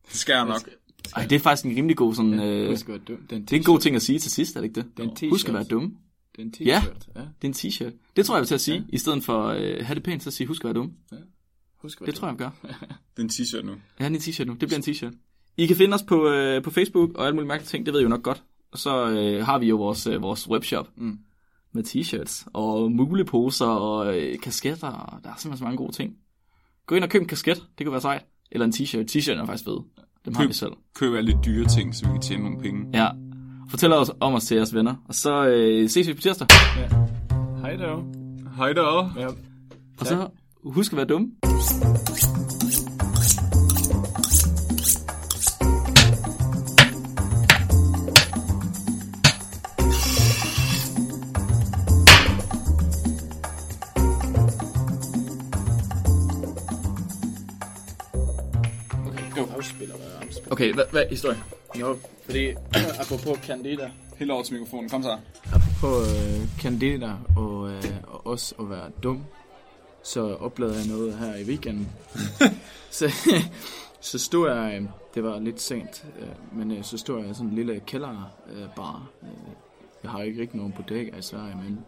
Det skal jeg nok. Ej, det er faktisk en rimelig god sådan... Øh, Husk at være dum. Det er en det er en god ting at sige til sidst, er det ikke det? Det en t-shirt. Husk at være dum. Det er en Ja. t-shirt. Ja. Det er en t-shirt. Det tror jeg, jeg vil til at sige. I stedet for øh, have det pænt, så sige husk at være dum. Husk være Det tror jeg, jeg gør. Det er en t-shirt nu. Jeg har en t-shirt nu. Det bliver en t-shirt. I kan finde os på, øh, på Facebook og alle mulige mærkelige ting. Det ved I jo nok godt. Og så øh, har vi jo vores, øh, vores webshop Mm. med t-shirts og muleposer og øh, kasketter. Og der er simpelthen så mange gode ting. Gå ind og køb en kasket. Det kan være sejt. Eller en t-shirt. T-shirt er faktisk fed. Dem har Køb. vi selv. Køb alle lidt dyre ting, så vi kan tjene nogle penge. Ja. Fortæl os om os til jeres venner. Og så øh, ses vi på tirsdag. Hej da. Hej da. Ja. Og så husk at være dumme. Afspiller, hvad er afspiller? Okay, hvad, hvad er historien? Jo, fordi apropos Candida, Helt over til mikrofonen. Kom så. apropos øh, Candida og, øh, og også at være dum, så oplevede jeg noget her i weekenden. så, så stod jeg, øh, det var lidt sent, øh, men øh, så stod jeg i sådan en lille kælderbar. Bar. Jeg har ikke rigtig nogen bodega i Sverige, men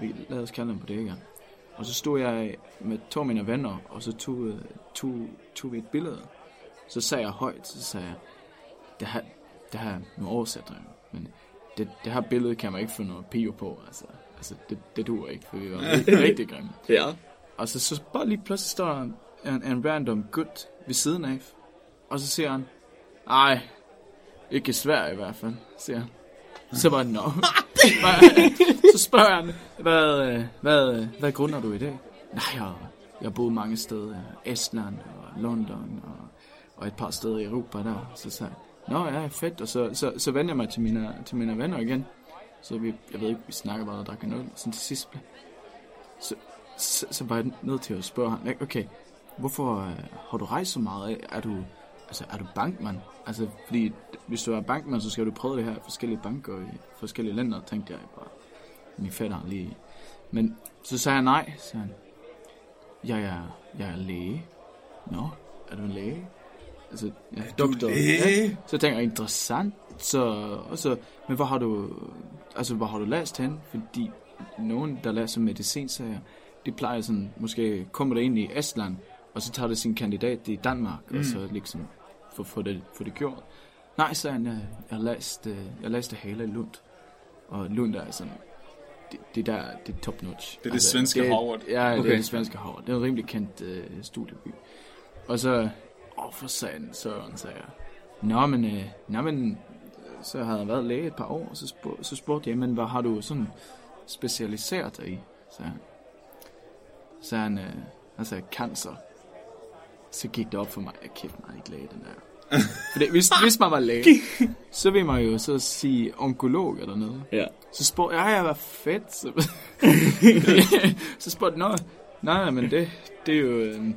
vi lad os kalde dem bodega. Og så stod jeg med to af mine venner, og så tog, tog, tog vi et billede. Så sagde jeg højt, så sagde jeg, det her, det her, nu oversætter jeg, men det, det her billede kan man ikke få noget pio på, altså. Altså, det, det duer ikke, for vi var rigtig, rigtig grimme. Ja. Og så, så bare lige pludselig står der en, en random gut ved siden af, og så siger han, ej, ikke i Sverige i hvert fald, siger han. Så var det nå. så spørger han, hvad, hvad, hvad grunder du i det? Nej, jeg, jeg boet mange steder. Estland og London og, og et par steder i Europa der. Så sagde nå ja, fedt. Og så, så, så vender jeg mig til mine, til mine venner igen. Så vi, jeg ved ikke, vi snakker bare og drikker en øl. Og sådan til sidst, blev- så, så, så var jeg nødt til at spørge ham, okay, hvorfor øh, har du rejst så meget? Er du, altså, er du bankmand? Altså, fordi hvis du er bankmand, så skal du prøve det her i forskellige banker i forskellige lænder, tænkte jeg bare. Min fætter lige. Men så sagde jeg nej, sagde han, jeg er, jeg er læge. Nå, er du en læge? Altså, jeg er doktor. Ja. Så tænker jeg, interessant. Så, og så, men hvor har du, altså, hvor har du læst hen? Fordi nogen, der læser medicin, de plejer sådan, måske kommer der ind i Estland, og så tager det sin kandidat i Danmark, mm. og så liksom få, få, det, få det gjort. Nej, så han, jeg, jeg læste, jeg læste hele Lund. Og Lund er sådan, det, det der, det er top notch. Det er det svenske det, Harvard. Ja, det Okay. er det svenske Harvard. Det er en rimelig kendt øh, studieby. Og så, åh for satan, Søren, sagde jeg. Nå, men, øh, nå, men, øh, så havde jeg været læge et par år, og så, spurgte, så spurgte jeg, men hvad har du sådan specialiseret dig i? Så så han, øh, han sagde, cancer. Så gik det op for mig, at kæft, er ikke læge, den der. Fordi hvis, hvis man var læge, så vil man jo så sige onkolog eller noget. Ja. Så spurgte jeg, ja, hvad fedt. Så, så spurgte jeg, nej, nej, men det, det er jo... øhm,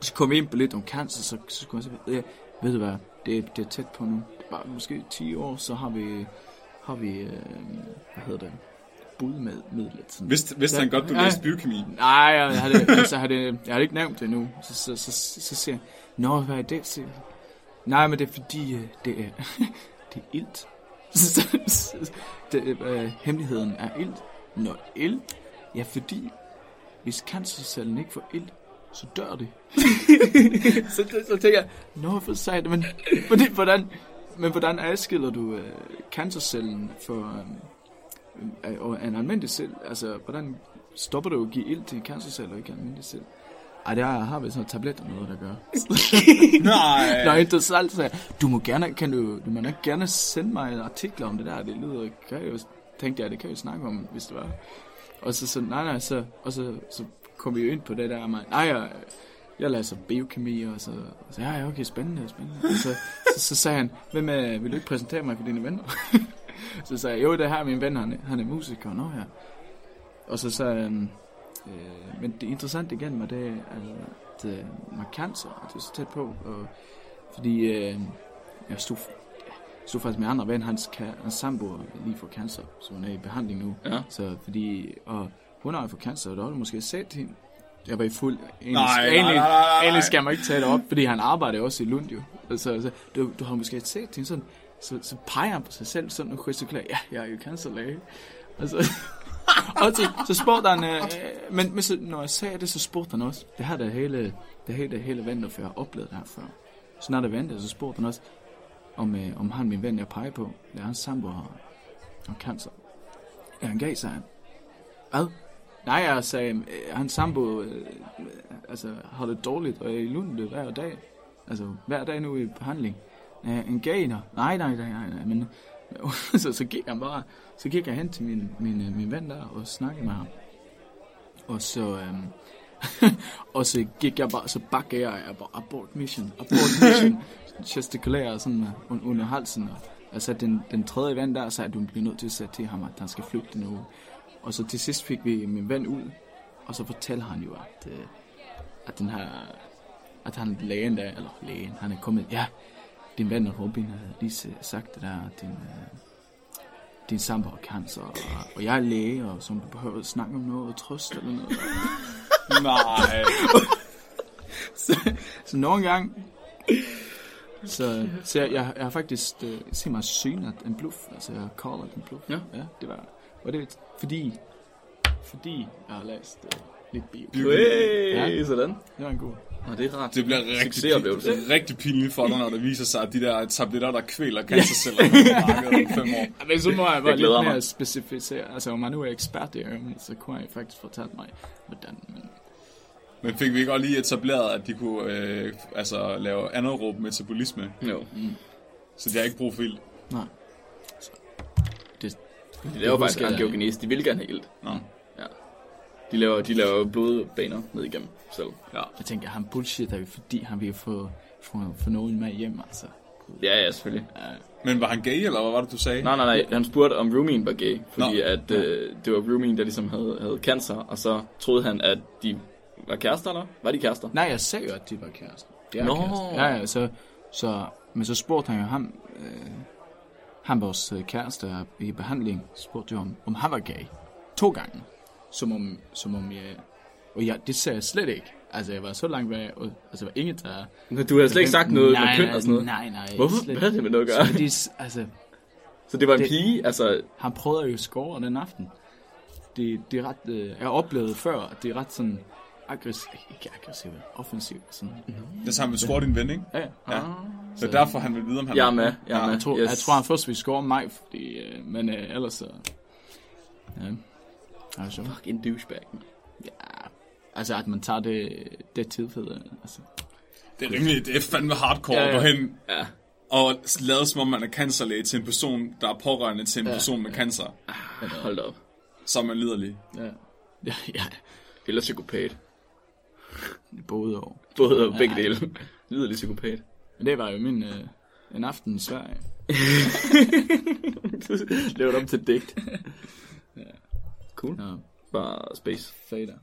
Så kom vi ind på lidt om cancer, så, så skulle jeg sige, ja, ved du hvad, det, det er tæt på nu. Bare måske 10 år, så har vi, har vi øh, hvad hedder det, bud med midlet. Sådan. Vidste, vidste han godt, du Ja. læste biokemi? Nej, jeg havde, altså, havde, jeg havde ikke nævnt det endnu. Så, så, så, så, så siger jeg, Nå, hvad er det? Siger jeg. Nej, men det er fordi, øh, det er, det er ilt. Så- så- det, øh, hemmeligheden er ilt. Nå, ilt? Ja, fordi hvis cancercellen ikke får ilt, så dør det. så, så, så tænker jeg, nå, for sejt, men hvordan, hvordan, men hvordan adskiller du øh, cancercellen for øh, øh, en almindelig celle? Altså, hvordan stopper du at give ild til en cancercelle og ikke en almindelig celle? Ej, det har, har vi sådan noget tabletter noget, der gør. Nej. Nå, interessant, så jeg, du må gerne, kan du, du må nok gerne sende mig en artikel om det der, det lyder, kan jeg jo, tænkte jeg, det kan vi snakke om, hvis det var. Og så, så nej, nej, så, og så, så kom vi jo ind på det der, man, nej, jeg, jeg læser biokemi, og så, og så ja, ja, okay, spændende, spændende. Og så, så, så sagde han, hvem er, vil du ikke præsentere mig for dine venner? så sagde jeg, jo, det her er min ven, han er, han er musiker, nå ja. Og så sagde han, øh, men det interessante igen var det, altså, at øh, man cancer, at det er så tæt på, og, fordi øh, jeg stod, stod faktisk med andre ven, hans, hans samboer lige for cancer, så hun er i behandling nu. Ja. Så fordi, og hun har jo fået cancer, og der har du måske set hende. Jeg var i fuld... Egentlig, Nej, nej, egentlig, nej, nej, nej. egentlig skal man ikke tage det op, fordi han arbejder også i Lund jo. Så, så du, du har måske set det sådan, så, så peger han på sig selv sådan og gestikulerer, ja, jeg er jo cancerlæge. Og så, altså, og så, så spurgte han, øh, men, men så, når jeg sagde det, så spurgte han også, det her der hele, det hele, hele vandet, for jeg har oplevet det her før. Så når det ventede, så spurgte han også, om, øh, om han min ven, jeg peger på, det er hans sambo har, har cancer. Ja, han gav sig han. Hvad? Nej, jeg sagde, øh, hans sambo øh, øh, altså, har det dårligt, og er i lunde hver dag. Altså, hver dag nu i behandling. Øh, en gainer? Nej, nej, nej, nej, nej, men så, så gik han bare, så gik jeg hen til min, min, øh, min ven der og snakkede med ham. Og så, øhm, og så gik jeg bare, så bakkede jeg, jeg bare, abort mission, abort mission, gestikulerer sådan uh, un- under halsen. Og jeg satte den, den tredje ven der, så at du bliver nødt til at sætte til ham, at han skal flygte nu. Og så til sidst fik vi min ven ud, og så fortæller han jo, at, øh, at den her, at han lægen der, eller lægen, han er kommet, ja, din ven og Robin har lige sagt det der, din, øh, din sambo har cancer, og, og jeg er læge, og som du behøver at snakke om noget, trøst eller noget. Nej. så, så nogle gange, så, så jeg, jeg, jeg har faktisk øh, set mig synet en bluff, altså jeg caller en bluff. Ja. ja det var, og det fordi, fordi jeg har læst øh, lidt bio. Hey, Ja. sådan. Det var en god. Nå, det er rart. Det bliver rigtig, Succesoplevelse. rigtig pinligt for dig, når det viser sig, at de der tabletter, der kvæler cancerceller på markedet om fem år. Men så må jeg bare Jeg lidt mere mig. specificere. Altså, om man nu er ekspert i øvrigt, så kunne jeg faktisk fortælle mig, hvordan. Men Men fik vi ikke også lige etableret, at de kunne øh, altså, lave anaerob metabolisme? Jo. Så de har ikke brug for ild. nej. Så, det, De laver faktisk husker jeg angiogenese. De vil gerne have ilt. Nå. Ja. De laver, de laver blodbaner ned igennem selv. Ja. Jeg tænker, han bullshit, fordi han vil få, få, få nogen med hjem, altså. Ja, ja, selvfølgelig. Men var han gay, eller hvad var det, du sagde? Nej, nej, nej. Han spurgte, om roomien var gay. Fordi Nå. at, øh, det var roomien, der ligesom havde, havde cancer. Og så troede han, at de var kærester, eller? Var de kærester? Nej, jeg sagde jo, at de var kærester. De er Nå. kærester. Ja, ja, så, så, men så spurgte han jo ham, øh, han vores øh, kæreste er i behandling, spurgte jo om, om han var gay. To gange. Som om, som om jeg, og jeg, det sagde jeg slet ikke. Altså, jeg var så langt væk, og altså, der var ingen, der... Men Du har slet ikke sagt noget nej, med køn og sådan noget. Nej, nej. Hvorfor? slet Hvad har det med noget at gøre? Fordi, altså, Så det var en Det- pige, altså... han prøvede jo score den aften. Det, det er ret, øh, jeg har oplevet før, at det er ret sådan aggressiv, ikke aggressiv, offensiv. Sådan. Mhm. Det er han vil score din ven, ikke? Ja, ja. Ja. Så er derfor, han vil vide, om han Jeg er med, jeg er Ja, med. Jeg tror, Yes. jeg tror han først vil score mig, fordi, øh, men øh, ellers så... Ja. Altså, Fuck en douchebag, man. ja, altså at man tager det, det tilfælde, altså. Det er rimelig, det er fandme hardcore Ja, ja, ja. ja. at gå hen Ja. og lade som om man er cancerlæge til en person, der er pårørende til en ja. person med cancer. Hold da op. Så er man liderlig. Ja, ja, ja Eller psykopat. både og. Både og begge dele. Lyder lidt psykopat. Men det var jo min øh, en aften i Sverige. Lavet om til digt. Cool. Ja, Bare space. fader.